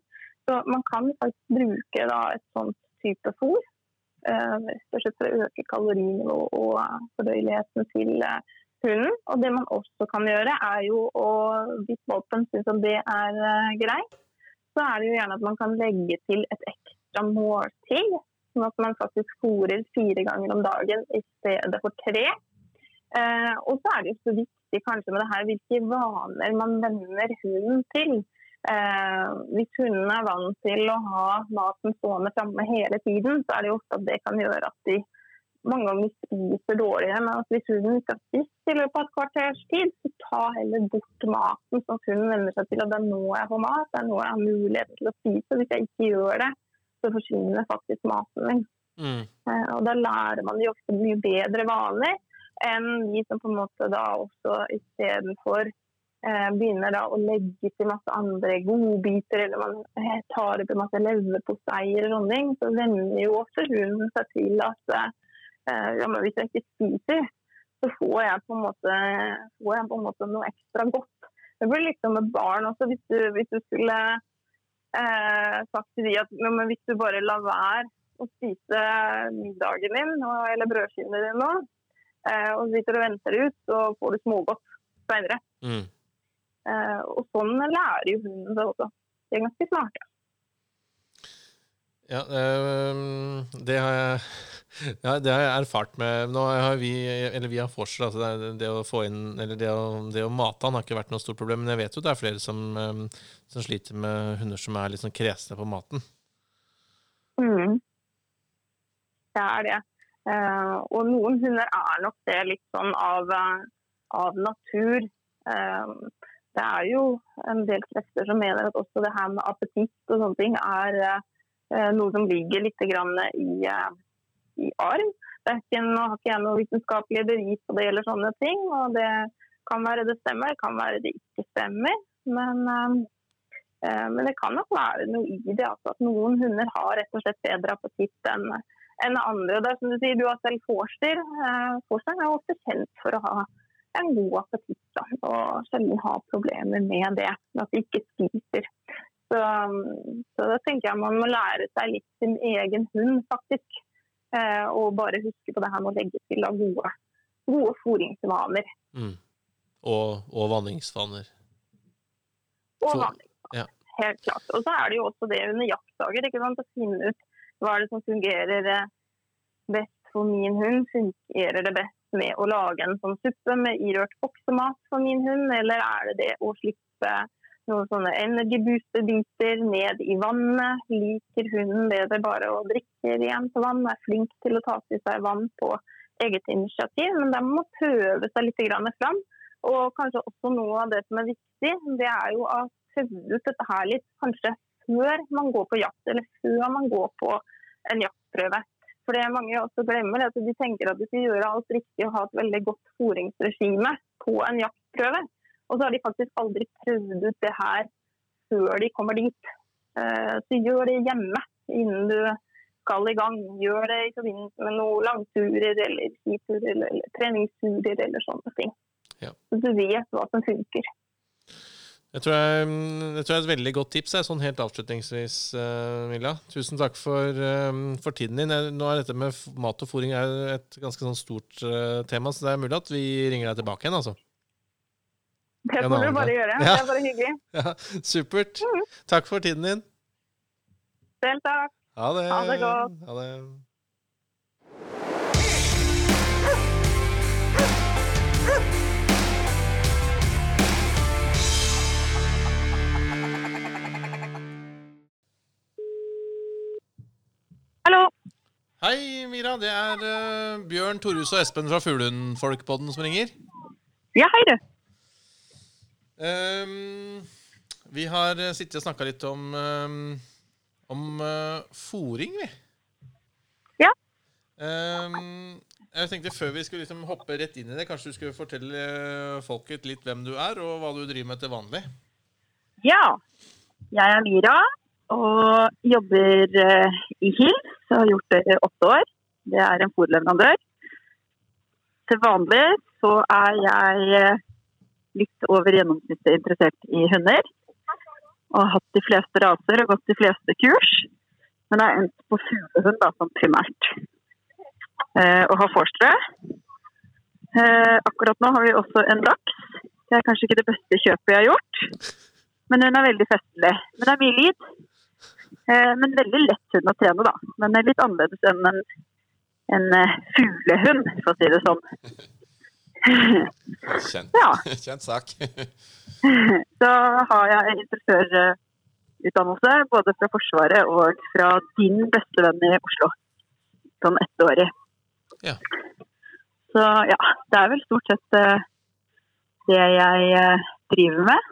Så man kan faktisk bruke da et sånt type fôr. eh, Rett og slett for å øke kalorinivået og eh, fordøyeligheten til eh, hunden. Og det man også kan gjøre, er jo å Hvis valpen syns at det er eh, greit, så er det jo gjerne at man kan legge til et ekstra måltid. Sånn at man faktisk fôrer fire ganger om dagen i stedet for tre. Eh, og så er det jo så viktig kanskje med det her hvilke vaner man venner hunden til. Eh, hvis hunden er vant til å ha maten stående framme hele tiden, så er det jo ofte at det kan gjøre at de mange ganger spiser dårligere. Men hvis hunden ikke har spist i løpet av et kvarters tid, så ta heller bort maten, sånn at hunden venner seg til at det er nå jeg får mat, det er nå jeg har mulighet til å spise. Hvis jeg ikke gjør det, så forsvinner faktisk maten min. Mm. Eh, Og da lærer man de ofte mye bedre vaner enn de som på en måte da også istedenfor eh, begynner da å legge til masse andre godbiter, eller man eh, tar opp en masse leverpostei eller sånne ting, så venner jo også hunden seg til at eh, ja, men hvis jeg ikke spiser, så får jeg på en måte, på en måte noe ekstra godt. Det blir litt som med barn også. Hvis du, hvis du skulle eh, sagt til de at ja, men hvis du bare lar være å spise middagen din eller brødskivene dine nå, eh, og sitter og venter ut, så får du smågodt senere. Mm. Eh, og sånn lærer jo hunden seg også. De er ganske smarte. Ja, ehm, det har jeg ja, det har jeg erfart med Nå har vi, eller vi har forskjell, altså det, det å få inn Eller det å, det å mate han har ikke vært noe stort problem, men jeg vet jo det er flere som, ehm, som sliter med hunder som er litt sånn kresne på maten. Mm. Det er det. Eh, og noen hunder er nok det litt sånn av, eh, av natur. Eh, det er jo en del krefter som mener at også det her med appetitt og sånne ting er noe som ligger litt i, i arv. Det er ikke, nå har ikke jeg noe vitenskapelig bevis på det gjelder sånne ting. og det kan være det stemmer, det kan være det ikke stemmer. Men, eh, men det kan nok være noe i det. Altså, at noen hunder har rett og slett bedre appetitt enn enn andre. Det er som du sier, du har selv forster. Eh, Forsteren er ofte kjent for å ha en god appetitt og sjelden ha problemer med det, at de ikke spiser. Så, så da tenker jeg man må lære seg litt sin egen hund, faktisk. Eh, og bare huske på det her med å legge til av gode, gode fôringsvaner. Mm. Og, og vanningsvaner. Og vanningsvaner, ja. Helt klart. Og så er det jo også det under jaktdager, ikke sant? å finne ut hva er det som fungerer eh, best for min hund. Fungerer det best med å lage en sånn suppe med irørt oksemat for min hund, eller er det det å slippe noen sånne energy booster-biter ned i vannet? Liker hunden bedre bare å drikke rent vann? Er flink til å ta til seg vann på eget initiativ? Men de må prøve seg litt fram. Og kanskje også noe av det som er viktig, det er jo å prøve ut dette her litt kanskje før man går på jakt, eller før man går på en jaktprøve. For det mange også glemmer, er at de tenker at de skal gjøre alt riktig og ha et veldig godt fôringsregime på en jaktprøve. Og så har de faktisk aldri prøvd ut det her før de kommer dit. Eh, Så gjør det hjemme innen du skal i gang. Gjør det i forbindelse med noen langturer eller skiturer eller, eller treningsturer eller sånne ting. Ja. Så du vet hva som funker. Jeg tror, jeg, jeg tror jeg er et veldig godt tips, jeg, sånn helt avslutningsvis, eh, Milla. Tusen takk for, eh, for tiden din. Nå er dette med mat og fôring et ganske sånn stort tema, så det er mulig at vi ringer deg tilbake igjen, altså. Det får du bare gjøre. Ja. Det er bare hyggelig. Ja, supert. Takk for tiden din. Selv takk. Ha det. Ha det godt. Ha det. Hallo. Hei, Mira. Det er uh, Bjørn, Torhus og Espen fra Fuglehundfolkpodden som ringer. Ja, hei du. Ehm, Vi har eh, sittet og snakka litt om, um, om uh, fòring, vi. Ja. Um, jeg tenkte Før vi skulle liksom hoppe rett inn i det, kanskje du skulle fortelle eh, folket litt hvem du er, og hva du driver med til vanlig? Ja. Jeg er Mira og jobber i Hils. Jeg har gjort det i åtte år. Det er en fòrleverandør. Til vanlig så er jeg litt over gjennomsnittet interessert i hunder. Og har hatt de fleste raser og gått de fleste kurs. Men har endt på fuglehund da, som primært. Eh, og har forstre. Eh, akkurat nå har vi også en laks. Det er kanskje ikke det beste kjøpet jeg har gjort. Men hun er veldig festlig. Men det er mye lyd. Eh, men veldig lett hund å trene, da. Men litt annerledes enn en, en eh, fuglehund, for å si det sånn. Kjent, Ja. kjent sak. Så har jeg instruktørutdannelse både fra Forsvaret og fra din beste venn i Oslo. Sånn ettårig. Ja. Så ja, det er vel stort sett eh, det jeg eh, driver med.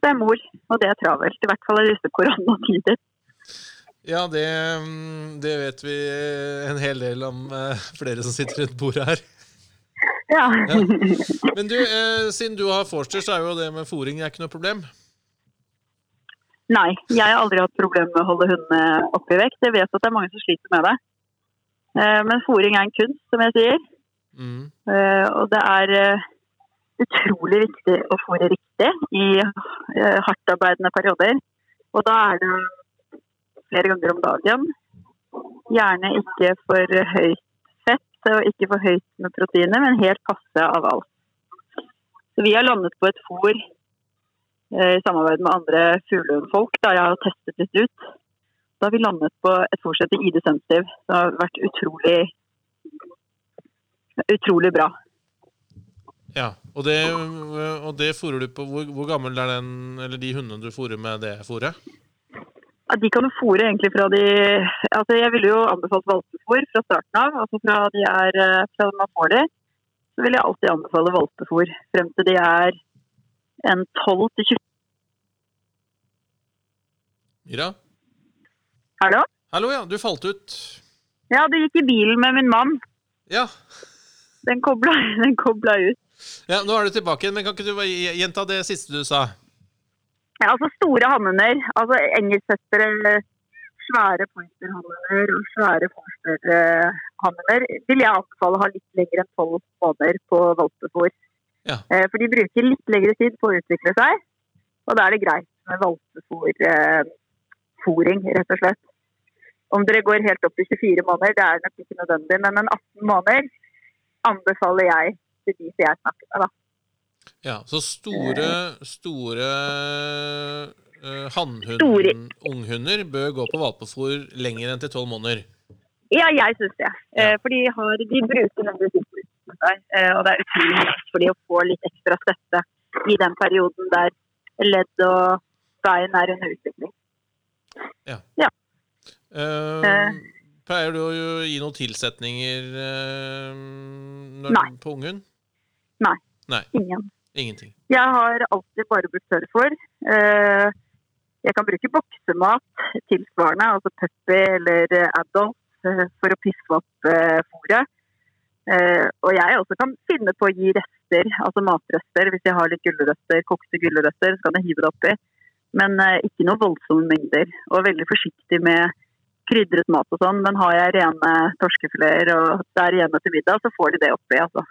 Det er mor, og det er travelt. I hvert fall i disse koronatider. Ja, det, mm, det vet vi en hel del om eh, flere som sitter rundt bordet her. Ja. Men du, eh, siden du har Forster, så er jo det med fòring ikke noe problem. Nei, jeg har aldri hatt problemer med å holde hundene oppe i vekt. Jeg vet at det er mange som sliter med det. Eh, Men fòring er en kunst, som jeg sier. Mm. Eh, Og det er eh, utrolig viktig å fòre riktig i eh, hardtarbeidende perioder. Og da er det flere ganger om dagen. Gjerne ikke for høyt fett og ikke for høyt med proteiner, men helt passe av alt. Så vi har landet på et fôr eh, i samarbeid med andre fuglehundfolk, jeg har testet litt ut. Da har vi landet på et fôr som ID Sensitive, som har vært utrolig, utrolig bra. Ja, og det, det fôrer du på hvor, hvor gammel er den, eller de hundene du fôrer med det fôret? Ja, de kan du fôre egentlig fra de altså Jeg ville jo anbefalt valpefôr fra starten av. altså Fra de er, eh, fra man får de, så vil jeg alltid anbefale valpefôr frem til de er en 12 til 20 Ira? Hallo? Hallo, ja. Du falt ut. Ja, det gikk i bilen med min mann. Ja. Den kobla, den kobla ut. ja, nå er du tilbake igjen, men kan ikke du gjenta det siste du sa? Ja, altså store hannhunder, altså engelsksettere, svære pointerhannhunder og svære forsterhannhunder vil jeg anbefale å ha litt lenger enn 12 måneder på valpefôr. Ja. Eh, For de bruker litt lengre tid på å utvikle seg, og da er det greit med valpefôring, rett og slett. Om dere går helt opp til 24 måneder, det er nok ikke nødvendig, men en 18 måneder anbefaler jeg til de som jeg snakker med, da. Ja, så store, store uh, hannhund-unghunder bør gå på valpefôr lenger enn til tolv måneder. Ja, jeg syns det. Ja. Eh, For de, har, de bruker nemlig der seg, eh, og det er utrolig viktig for de å få litt ekstra støtte i den perioden der ledd og bein er under utvikling. Ja. ja. Uh, pleier du å gi noen tilsetninger eh, når, på ungen? Nei. Nei, Ingen. Ingenting. Jeg har alltid bare brukt tørrfôr. Eh, Jeg kan bruke boksemat tilsvarende, altså puppy eller eh, adult, eh, for å piske opp fôret. Og jeg også kan finne på å gi rester, altså matrester. Hvis jeg har litt gulrøtter, kokte gulrøtter, så kan jeg hive det oppi. Men ikke noe voldsomme mengder. Og veldig forsiktig med krydret mat og sånn. Men har jeg rene torskefileter og det er hjemme til middag, så får de det oppi, altså.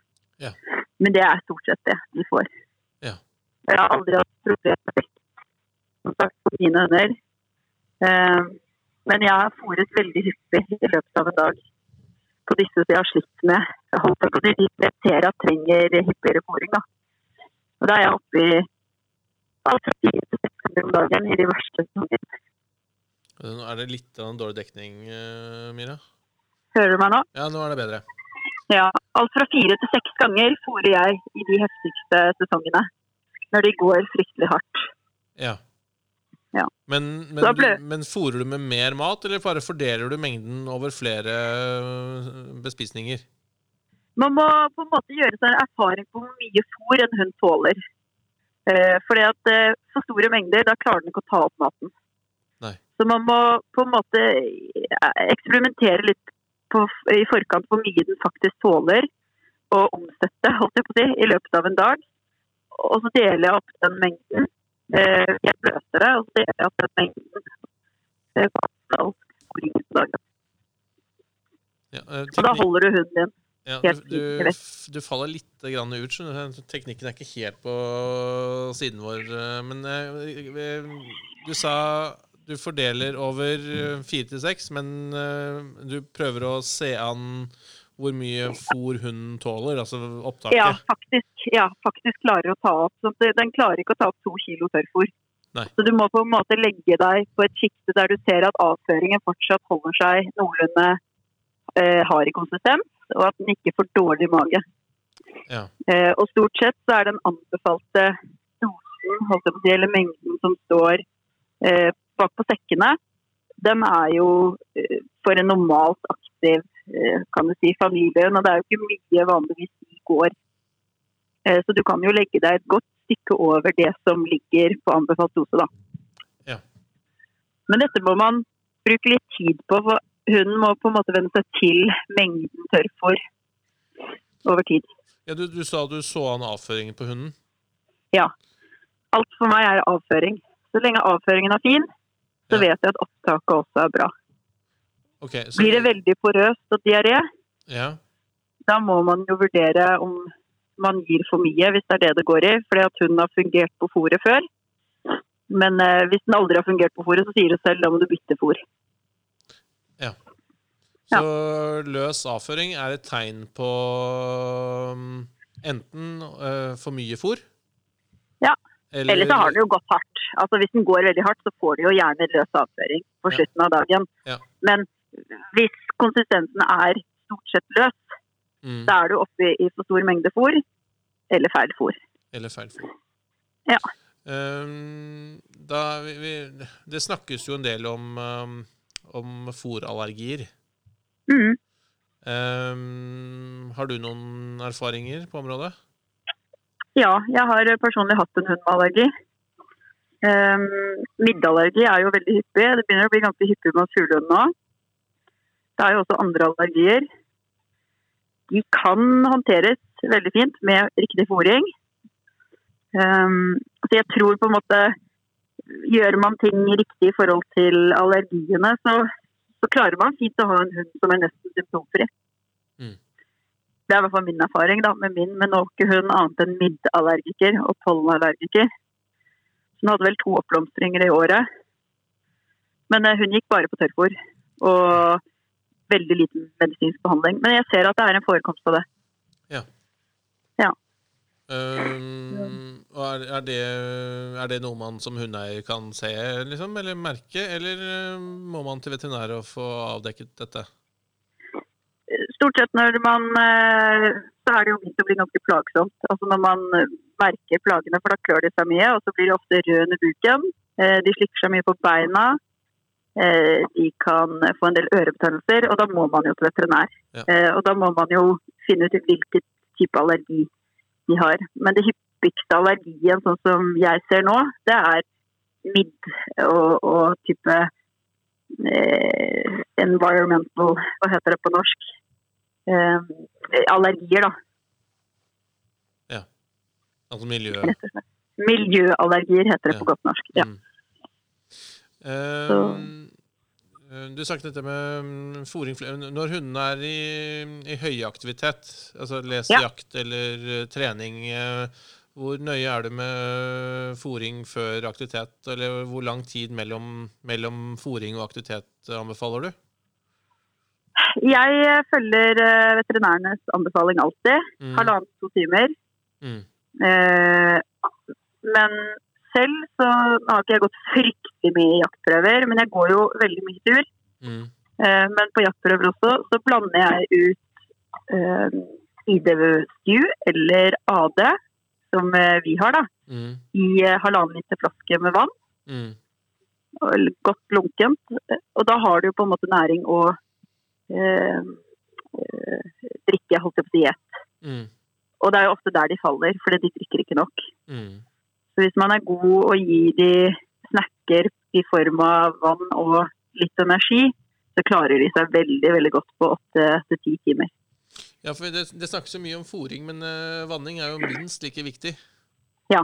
Ja. Men det er stort sett det de får. Ja. Jeg har aldri hatt problemer med sagt, på mine hunder. Eh, men jeg har fôret veldig hyppig i løpet av en dag på disse som jeg har slitt med. Jeg håper på de jeg ser at trenger hyppigere fôring. Da. Og da er jeg oppe i alt fra fire til seks ganger om dagen i de verste sesongene. Er det litt av en dårlig dekning, eh, Mira. Hører du meg nå? Ja, nå er det bedre. Ja, alt fra fire til seks ganger fôrer jeg i de heftigste sesongene. Når de går fryktelig hardt. Ja. Ja. Men, men, ble- men fôrer du med mer mat, eller bare fordeler du mengden over flere eh, bespisninger? Man må på en måte gjøre seg en erfaring på hvor mye fôr en hund tåler. Eh, fordi at eh, for store mengder, da klarer den ikke å ta opp maten. Nei. Så man må på en måte eh, eksperimentere litt på, i forkant hvor mye den faktisk tåler å omsette holdt jeg på å si, i løpet av en dag. Og så deler jeg opp den mengden. Eh, jeg løser det, og så deler jeg opp den mengden eh. Ja, eh, Og da holder du hunden din. Ja, du, du, faller litt grann ut. Teknikken er ikke helt på siden vår. eh, Men eh, du sa du fordeler over eh, fire til seks, men eh, du prøver å se an hvor mye fôr hunden tåler, altså opptaket. Ja, faktisk, ja, faktisk klarer å ta opp. Så den klarer ikke å ta opp to kilo tørrfôr. Nei. Så du må på en måte legge deg på et sjikte der du ser at avføringen fortsatt holder seg noenlunde eh, hard i konsistens, og at den ikke får dårlig mage. Ja. Eh, og stort sett så er den anbefalte dosen, holdt jeg på å si, eller mengden som står eh, bak på sekkene, de er jo eh, for en normalt aktiv eh, kan du si, familie, og det er jo ikke mye vanligvis i går. Eh, så du kan jo legge deg et godt stykke over det som ligger på anbefalt dose, da. Ja. Men dette må man bruke litt tid på, for hunden må på en måte venne seg til mengden tørrfôr over tid. Ja, du, du sa du så an avføringen på hunden. Ja. Alt for meg er avføring. Så lenge avføringen er fin, så Ja. vet jeg at opptaket også er bra. Okay, så, Blir det veldig porøst og diaré, Ja, da må man jo vurdere om man gir for mye, hvis det er det det går i. Fordi at hun har fungert på fôret før. Men eh, hvis den aldri har fungert på fôret, så sier det selv da må du bytte fôr. Ja. Så løs avføring er et tegn på um, enten eh, for mye fôr Ja. Eller, Eller så har den jo gått hardt. Altså Hvis den går veldig hardt, så får du jo gjerne løs avføring på slutten av dagen. Ja. Men hvis konsistensen er stort sett løs, mm, da er du oppe i- i for stor mengde fôr eller feil fôr. Eller feil fôr. Ja. Um, da, vi, vi, det snakkes jo en del om, um, om fôrallergier. Mm. Um, har du noen erfaringer på området? Ja, jeg har personlig hatt en hund med allergi. Um, middeallergi er jo veldig hyppig. Det begynner å bli ganske hyppig med fuglehund nå. Det er jo også andre allergier. De kan håndteres veldig fint med riktig fôring. Um, så jeg tror på en måte Gjør man ting riktig i forhold til allergiene, så, så klarer man fint å ha en hund som er nesten symptomfri. Mm. Det er i hvert fall min erfaring da, med min, men nå er ikke hun annet enn middallergiker og pollenallergiker. Så Hun hadde vel to oppblomstringer i året. Men eh, hun gikk bare på tørrfôr og veldig liten medisinsk behandling. Men jeg ser at det er en forekomst av det. Um, og er, er, det, er det noe man som hundeeier kan se liksom, eller merke, eller um, må man til veterinær og få avdekket dette? Stort sett når man eh, Så er det jo begynt å bli ganske plagsomt. Altså når man merker plagene, for da klør de seg mye, og så blir de ofte røde under buken. Eh, De slikker seg mye på beina. Eh, De kan få en del ørebetennelser, og da må man jo til veterinær. Ja. Og da må man jo finne ut hvilken type allergi de har. Men det hyppigste allergien, sånn som jeg ser nå, det er midd og, og type eh, environmental Hva heter det på norsk? Eh, allergier, da. Ja. Altså miljø... Miljøallergier heter det Ja. på godt norsk. Ja. Mm. Um, du snakket dette med mm, fôring Når hundene er i, i høyaktivitet, altså les Ja. jakt eller eh, trening, eh, hvor nøye er du med fôring før aktivitet? Eller hvor lang tid mellom, mellom fôring og aktivitet anbefaler du? Jeg eh, følger eh, veterinærenes anbefaling alltid. Mm. Halvannen-to timer. Mm. Eh, men selv så har ikke jeg gått fryktelig mye i jaktprøver, men jeg går jo veldig mye tur. Mm. Eh, men på jaktprøver også, så blander jeg ut eh, IDV-STU eller AD, som vi har, da, Mm. i eh, halvannen liter flaske med vann. Mm. og godt lunkent. Og da har du på en måte næring eh, drikke, holdt jeg på å si, i. Mm. Og det er jo ofte der de faller, fordi de drikker ikke nok. Mm. Så hvis man er god og gir de snacker i form av vann og litt energi, så klarer de seg veldig veldig godt på åtte til ti timer. Ja, for det, det snakkes jo mye om fòring, men uh, vanning er jo minst like viktig. Ja.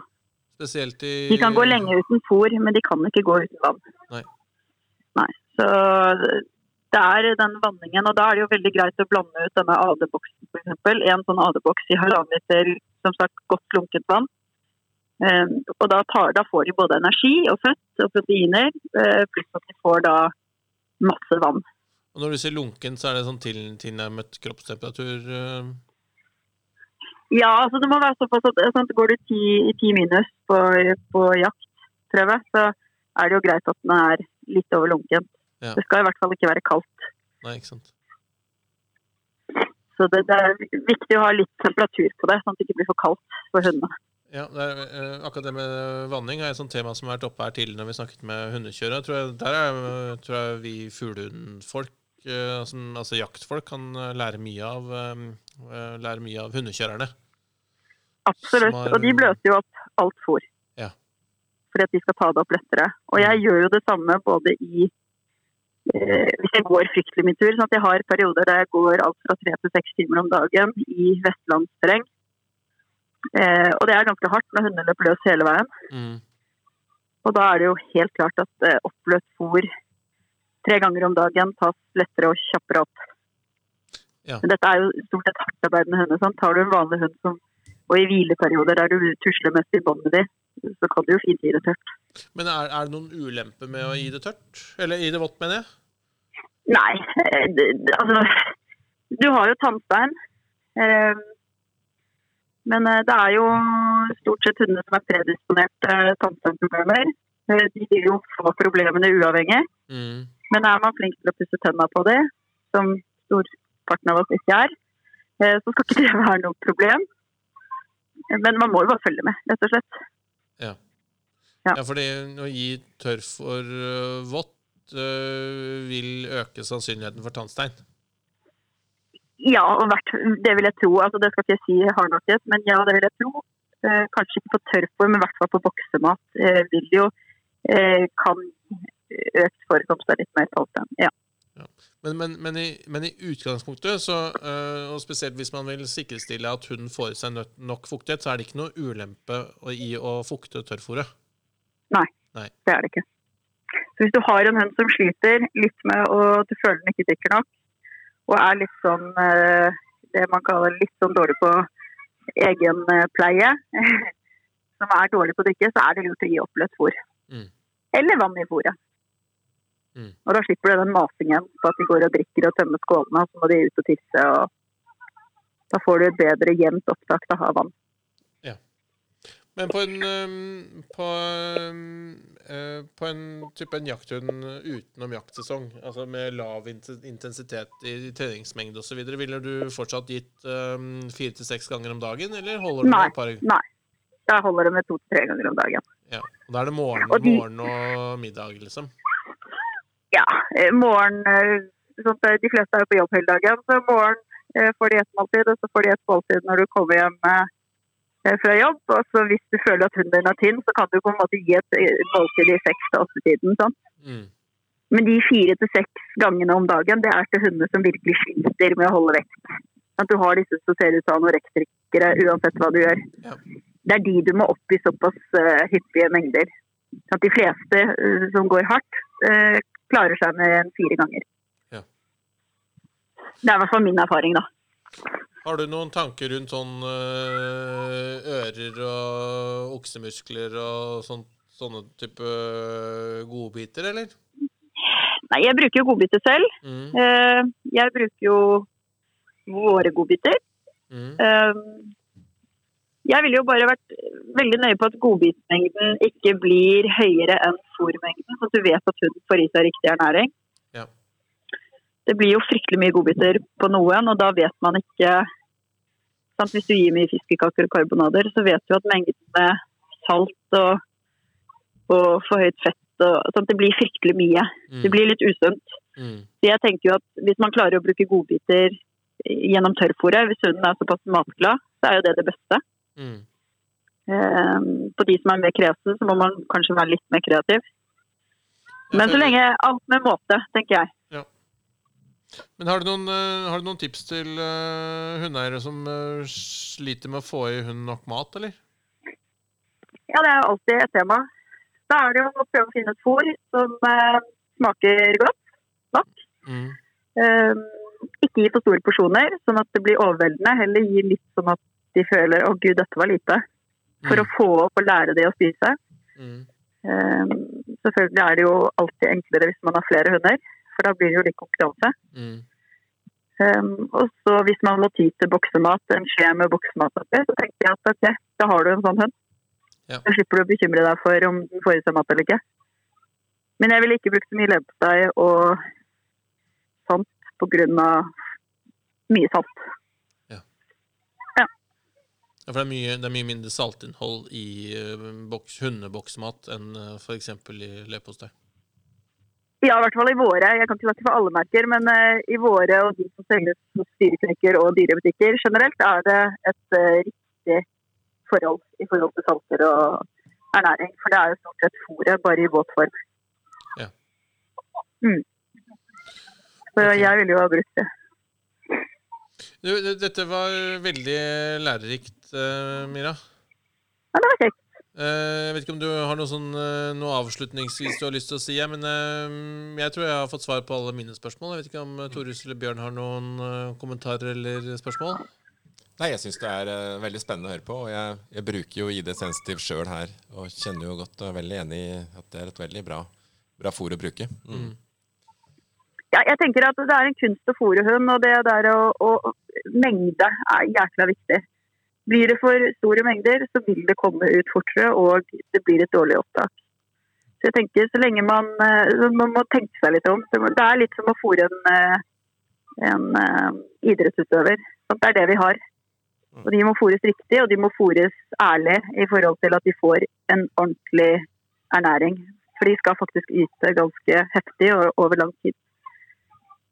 Spesielt i De kan gå lenge uten fòr, men de kan ikke gå uten vann. Nei. Nei. Så det er den vanningen, og da er det jo veldig greit å blande ut denne AD-boksen f.eks. En sånn AD-boks i halvannen liter som sagt godt lunket vann. Eh, og da, tar, da får de både energi og fett og proteiner, eh, pluss at de får da masse vann. Og når du sier lunken, så er det sånn til, tilnærmet kroppstemperatur? eh, Ja, altså det må være såpass at sånn, Går du ti, i ti minus på, på jaktprøve, så er det jo greit at den er litt over lunken. Ja. Det skal i hvert fall ikke være kaldt. Nei, ikke sant. Så det, det er viktig å ha litt temperatur på det, sånn at det ikke blir for kaldt for hundene. Ja, det er, eh, akkurat det med vanning er et sånt tema som har vært oppe her tidligere når vi snakket med hundekjørere. Tror jeg, der er, tror jeg vi fuglehundfolk, altså, altså jaktfolk, kan eh, lære mye av, eh, lære mye av hundekjørerne. Absolutt. Har- Og de bløter jo opp alt fôr. Ja. Fordi at de skal ta det opp lettere. Og jeg gjør jo det samme både i eh, Hvis jeg går fryktelig mye tur, sånn at jeg har perioder der jeg går alt fra tre til seks timer om dagen i vestlandsterreng. Eh, og det er ganske hardt når hundene løper løs hele veien. Mm. Og da er det jo helt klart at eh, oppløst fôr tre ganger om dagen tas lettere og kjappere opp. Ja. Men dette er jo stort sett hardtarbeidende hunder. Sånn. Tar du en vanlig hund som, og i hvileperioder der du tusler mest i båndet ditt, så kan du jo fint gi det tørt. Men er, er det noen ulempe med å gi det tørt? Eller gi det vått, mener jeg? Nei, eh, det, altså Du har jo tannstein. Eh, men eh, det er jo stort sett hunder som er predisponert til tannsteinproblemer. Eh, de vil jo få problemene uavhengig. Mm. Men er man flink til å pusse tenna på det, som storparten av oss ikke er, eh, så skal ikke det være noe problem. Men man må jo bare følge med, rett og slett. Ja. Ja, fordi å gi tørr for øh, vått øh, vil øke sannsynligheten for tannstein. Ja, og det vil jeg tro. Altså, det skal ikke jeg si hardnakket, men ja, det vil jeg tro. Eh, kanskje ikke på tørrfôr, men i hvert fall på boksemat eh, vil jo eh, kan økt forekomst av litt mer tannstein. Ja. Men, men, men, i, men i utgangspunktet, så, øh, og spesielt hvis man vil sikkerstille at hunden får i seg nok fuktighet, så er det ikke noe ulempe i å fukte tørrfôret. Det er det ikke. Så hvis du har en hund som sliter litt med å du føler den ikke drikker nok, og er litt sånn øh, det man kaller litt sånn dårlig på egenpleie, som er dårlig på å drikke, så er det lurt å gi oppløst fôr. Mm. Eller vann i fôret. Mm. Og da slipper du den masingen på at de går og drikker og tømmer skålene, og så må de ut og tisse. og Da får du et bedre jevnt opptak av vann. Men på en, på, øh, på en type en jakthund utenom jaktsesong, altså med lav intensitet i treningsmengde osv., ville du fortsatt gitt øhm, fire til seks ganger om dagen, eller holder du Nei. med et par Nei. Da holder det med to til tre ganger om dagen. Ja. og Da er det morgen, morgen og middag, liksom? Ja, eh, morgen eh, sånn at De fleste er jo på jobb hele dagen, så morgen eh, får de et måltid, og så får de et måltid når du kommer hjem eh, fra jobb. Og så hvis du føler at hunden din er tynn, så kan du på en måte gi et eh, måltid i seks til åtte-tiden. Sånn. Mm. Men de fire til seks gangene om dagen, det er til hunder som virkelig sliter med å holde vekt. At du har disse som ser ut som uansett hva du gjør. Ja. Det er de du må opp i såpass uh, hyppige mengder. At de fleste uh, som går hardt, eh, klarer seg med fire ganger. Ja. Det er i hvert fall min erfaring, da. Har du noen tanker rundt sånn øh, ører og oksemuskler og sånt, sånne type øh, godbiter, eller? Nei, jeg bruker jo godbiter selv. Mm. Eh, jeg bruker jo våre godbiter. Mm. Eh, jeg ville jo bare vært veldig nøye på at godbitmengden ikke blir høyere enn fôrmengden, så at du vet at hunden får i seg riktig ernæring. Ja. Det blir jo fryktelig mye godbiter på noen, og da vet man ikke sant? Hvis du gir mye fiskekaker og karbonader, så vet du at mengden med salt og, og for høyt fett og, sånn, Det blir fryktelig mye. Det Mm. blir litt usunt. Mm. Så jeg tenker jo at hvis man klarer å bruke godbiter gjennom tørrfôret, hvis hunden er såpass matglad, så er jo det det beste. Mm. Eh, på de som er mer kreative, så må man kanskje være litt mer kreativ. Men så lenge alt med måte, tenker jeg. Men har du noen, eh, har du noen tips til uh, hundeeiere som eh, sliter med å få i hunden nok mat, eller? Ja, det er alltid et tema. Da er det jo å prøve å finne et fôr som eh, smaker godt nok. Mm. Eh, ikke gi for store porsjoner, sånn at det blir overveldende. Heller gi litt sånn at de føler 'å gud, dette var lite'. For å få opp og lære de å spise. Mm. Um, selvfølgelig er det jo alltid enklere hvis man har flere hunder, for da blir det jo litt konkurranse. Mm. Um, og så hvis man må ty til boksemat, en skje med boksemat så tenker jeg at ok, da har du en sånn hund. Ja. Da slipper du å bekymre deg for om den får i seg mat eller ikke. Men jeg ville ikke brukt så mye leverpostei og sånt på grunn av mye salt. Ja, for det er, mye, det er mye mindre saltinnhold i uh, boks, hundeboksmat enn uh, f.eks. i leverpostei. Ja, i hvert fall i våre. Jeg kan ikke snakke for alle merker, men uh, i våre og de som selges hos dyreknekker og dyrebutikker generelt, er det et uh, riktig forhold i forhold til salter og ernæring. For det er jo stort sett fôret, bare i våt form. Ja. Mm. Så okay. jeg ville jo ha brukt det. Du, dette var veldig lærerikt, uh, Mira. Ja, det var kjekt. Eh, jeg vet ikke om du har noe, sånn, eh, noe avslutningsvis du har lyst til å si, men eh, jeg tror jeg har fått svar på alle mine spørsmål. Jeg vet ikke om Torus eller Bjørn har noen eh, kommentarer eller spørsmål? Nei, jeg syns det er eh, veldig spennende å høre på. Og jeg, jeg bruker jo ID Sensitiv sjøl her, og kjenner jo godt og er veldig enig i at det er et veldig bra, bra fôr å bruke. Mm. Ja, jeg tenker at det er en kunst å fôre hund, og det der å, å Mengde er jækla viktig. Blir det for store mengder, så vil det komme ut fortere, og det blir et dårlig opptak. Så jeg tenker så lenge man eh, Man må tenke seg litt om. Det er litt som å fôre en, eh, en eh, idrettsutøver. Det er det vi har. Og De må fôres riktig, og de må fôres ærlig i forhold til at de får en ordentlig ernæring. For de skal faktisk yte ganske heftig over lang tid.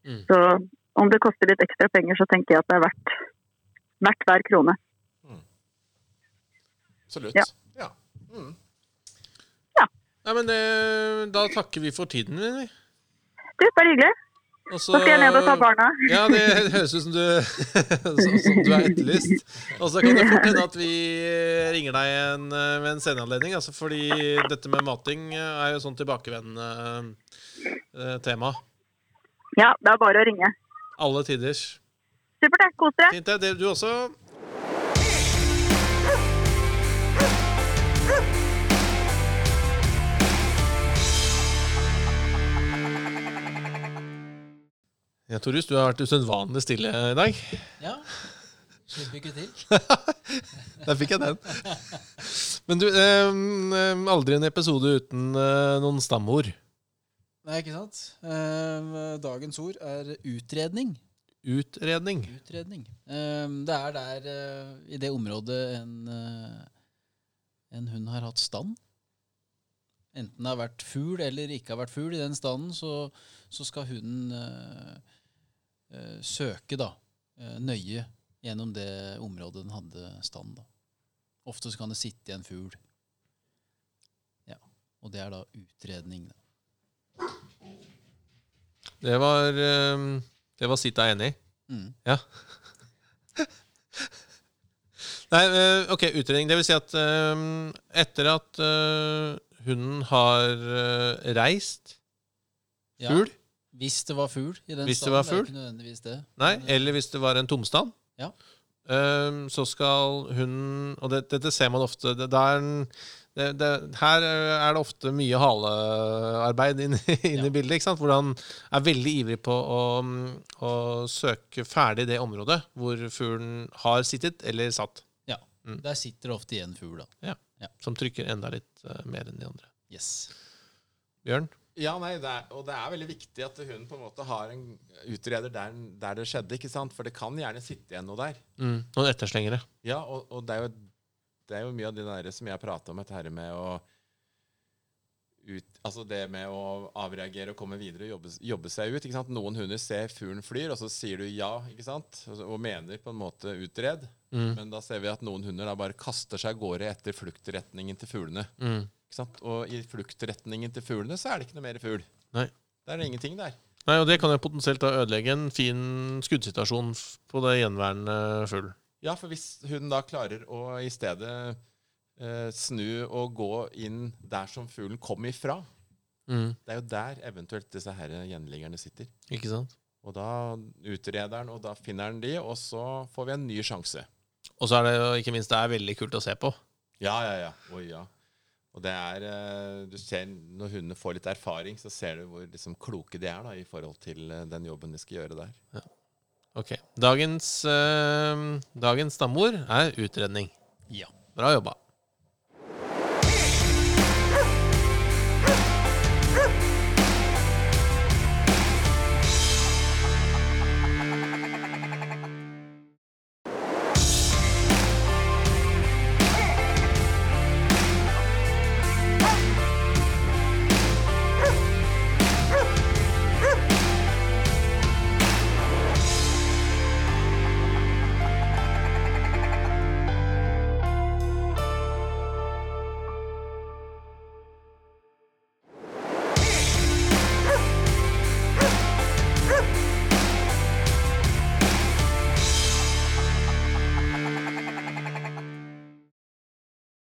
Mm. Så om det koster litt ekstra penger, så tenker jeg at det er verdt, verdt hver krone. Absolutt. Ja. Ja. Mm. Nei, men eh, Da takker vi for tiden din. vi. Du, bare hyggelig. Og Så skal jeg ned og ta barna. Ja, det høres ut som du, som, som du er etterlyst. Og så kan det fort hende at vi ringer deg en, eh, ved en senere anledning. Altså fordi dette med mating er jo sånn tilbakevendende eh, tema. Ja, det er bare å ringe. Alle tiders. Supert. Kos dere. Fint, det. Du også. Ja, Torjus, du har vært usedvanlig stille i dag. Ja. Slipper ikke til. Der fikk jeg den. Men du, eh, eh, aldri en episode uten eh, noen stamord. Nei, ikke sant? Eh, dagens ord er utredning. Utredning. Utredning. Eh, det er der eh, i det området en, eh, en hund har hatt stand. Enten det har vært fugl eller ikke har vært fugl i den standen, så, så skal hunden eh, søke da, nøye gjennom det området den hadde stand. da. Ofte så kan det sitte i en fugl. Ja, og det er da utredning. da. Det var, eh, det var Sita enig i. Mm. Ja. Nei, eh, ok, utredning. Det vil si at eh, etter at hunden har reist reist Ja. Hvis det var fugl i den Hvis det var fugl? ikke nødvendigvis det. nei, eller hvis det var en tomstand, Ja. så skal hunden Og det, dette ser man ofte. Det, det er en, det, det, her er det ofte mye halearbeid inne inn Ja. i bildet. ikke sant? Hvor han er veldig ivrig på å, å søke ferdig det området hvor fuglen har sittet eller satt. Ja. Mm. Der sitter det ofte igjen fugl, da. Som trykker enda litt uh, mer enn de andre. Yes. Bjørn? Ja, nei, det er, og det er veldig viktig at hun på en måte har en utreder der, der det skjedde, ikke sant? For det kan gjerne sitte igjen noe der. Mm. Noen etterslengere. Ja, og, og det, er jo, det er jo mye av det der som jeg prata om, dette her med å ut, altså det med å avreagere og komme videre og jobbe, jobbe seg ut. Noen hunder ser fuglen flyr, og så sier du ja, ikke sant? Og, og mener på en måte utred. Mm. Men da ser vi at noen hunder da bare kaster seg av gårde etter fluktretningen til fuglene. Mm. Ikke sant? Og i fluktretningen til fuglene så er det ikke noe mer fugl. Nei. Der er det ingenting der. Nei, og det kan jo potensielt da ødelegge en fin skuddsituasjon på det gjenværende fugl. Ja, for hvis hunden da klarer å i stedet eh, snu og gå inn der som fuglen kom ifra, Mm. det er jo der eventuelt disse her gjenliggerne sitter. Ikke sant? Og da utreder han, og da finner han de, og så får vi en ny sjanse. Og så er det jo ikke minst det er veldig kult å se på. Ja, ja, ja. Oi, ja. Og det er eh, Du ser når hundene får litt erfaring, så ser du hvor liksom, kloke de er da, i forhold til eh, den jobben de skal gjøre der. Ok. Dagens, uh, dagens stamord er utredning. Ja. Bra jobba.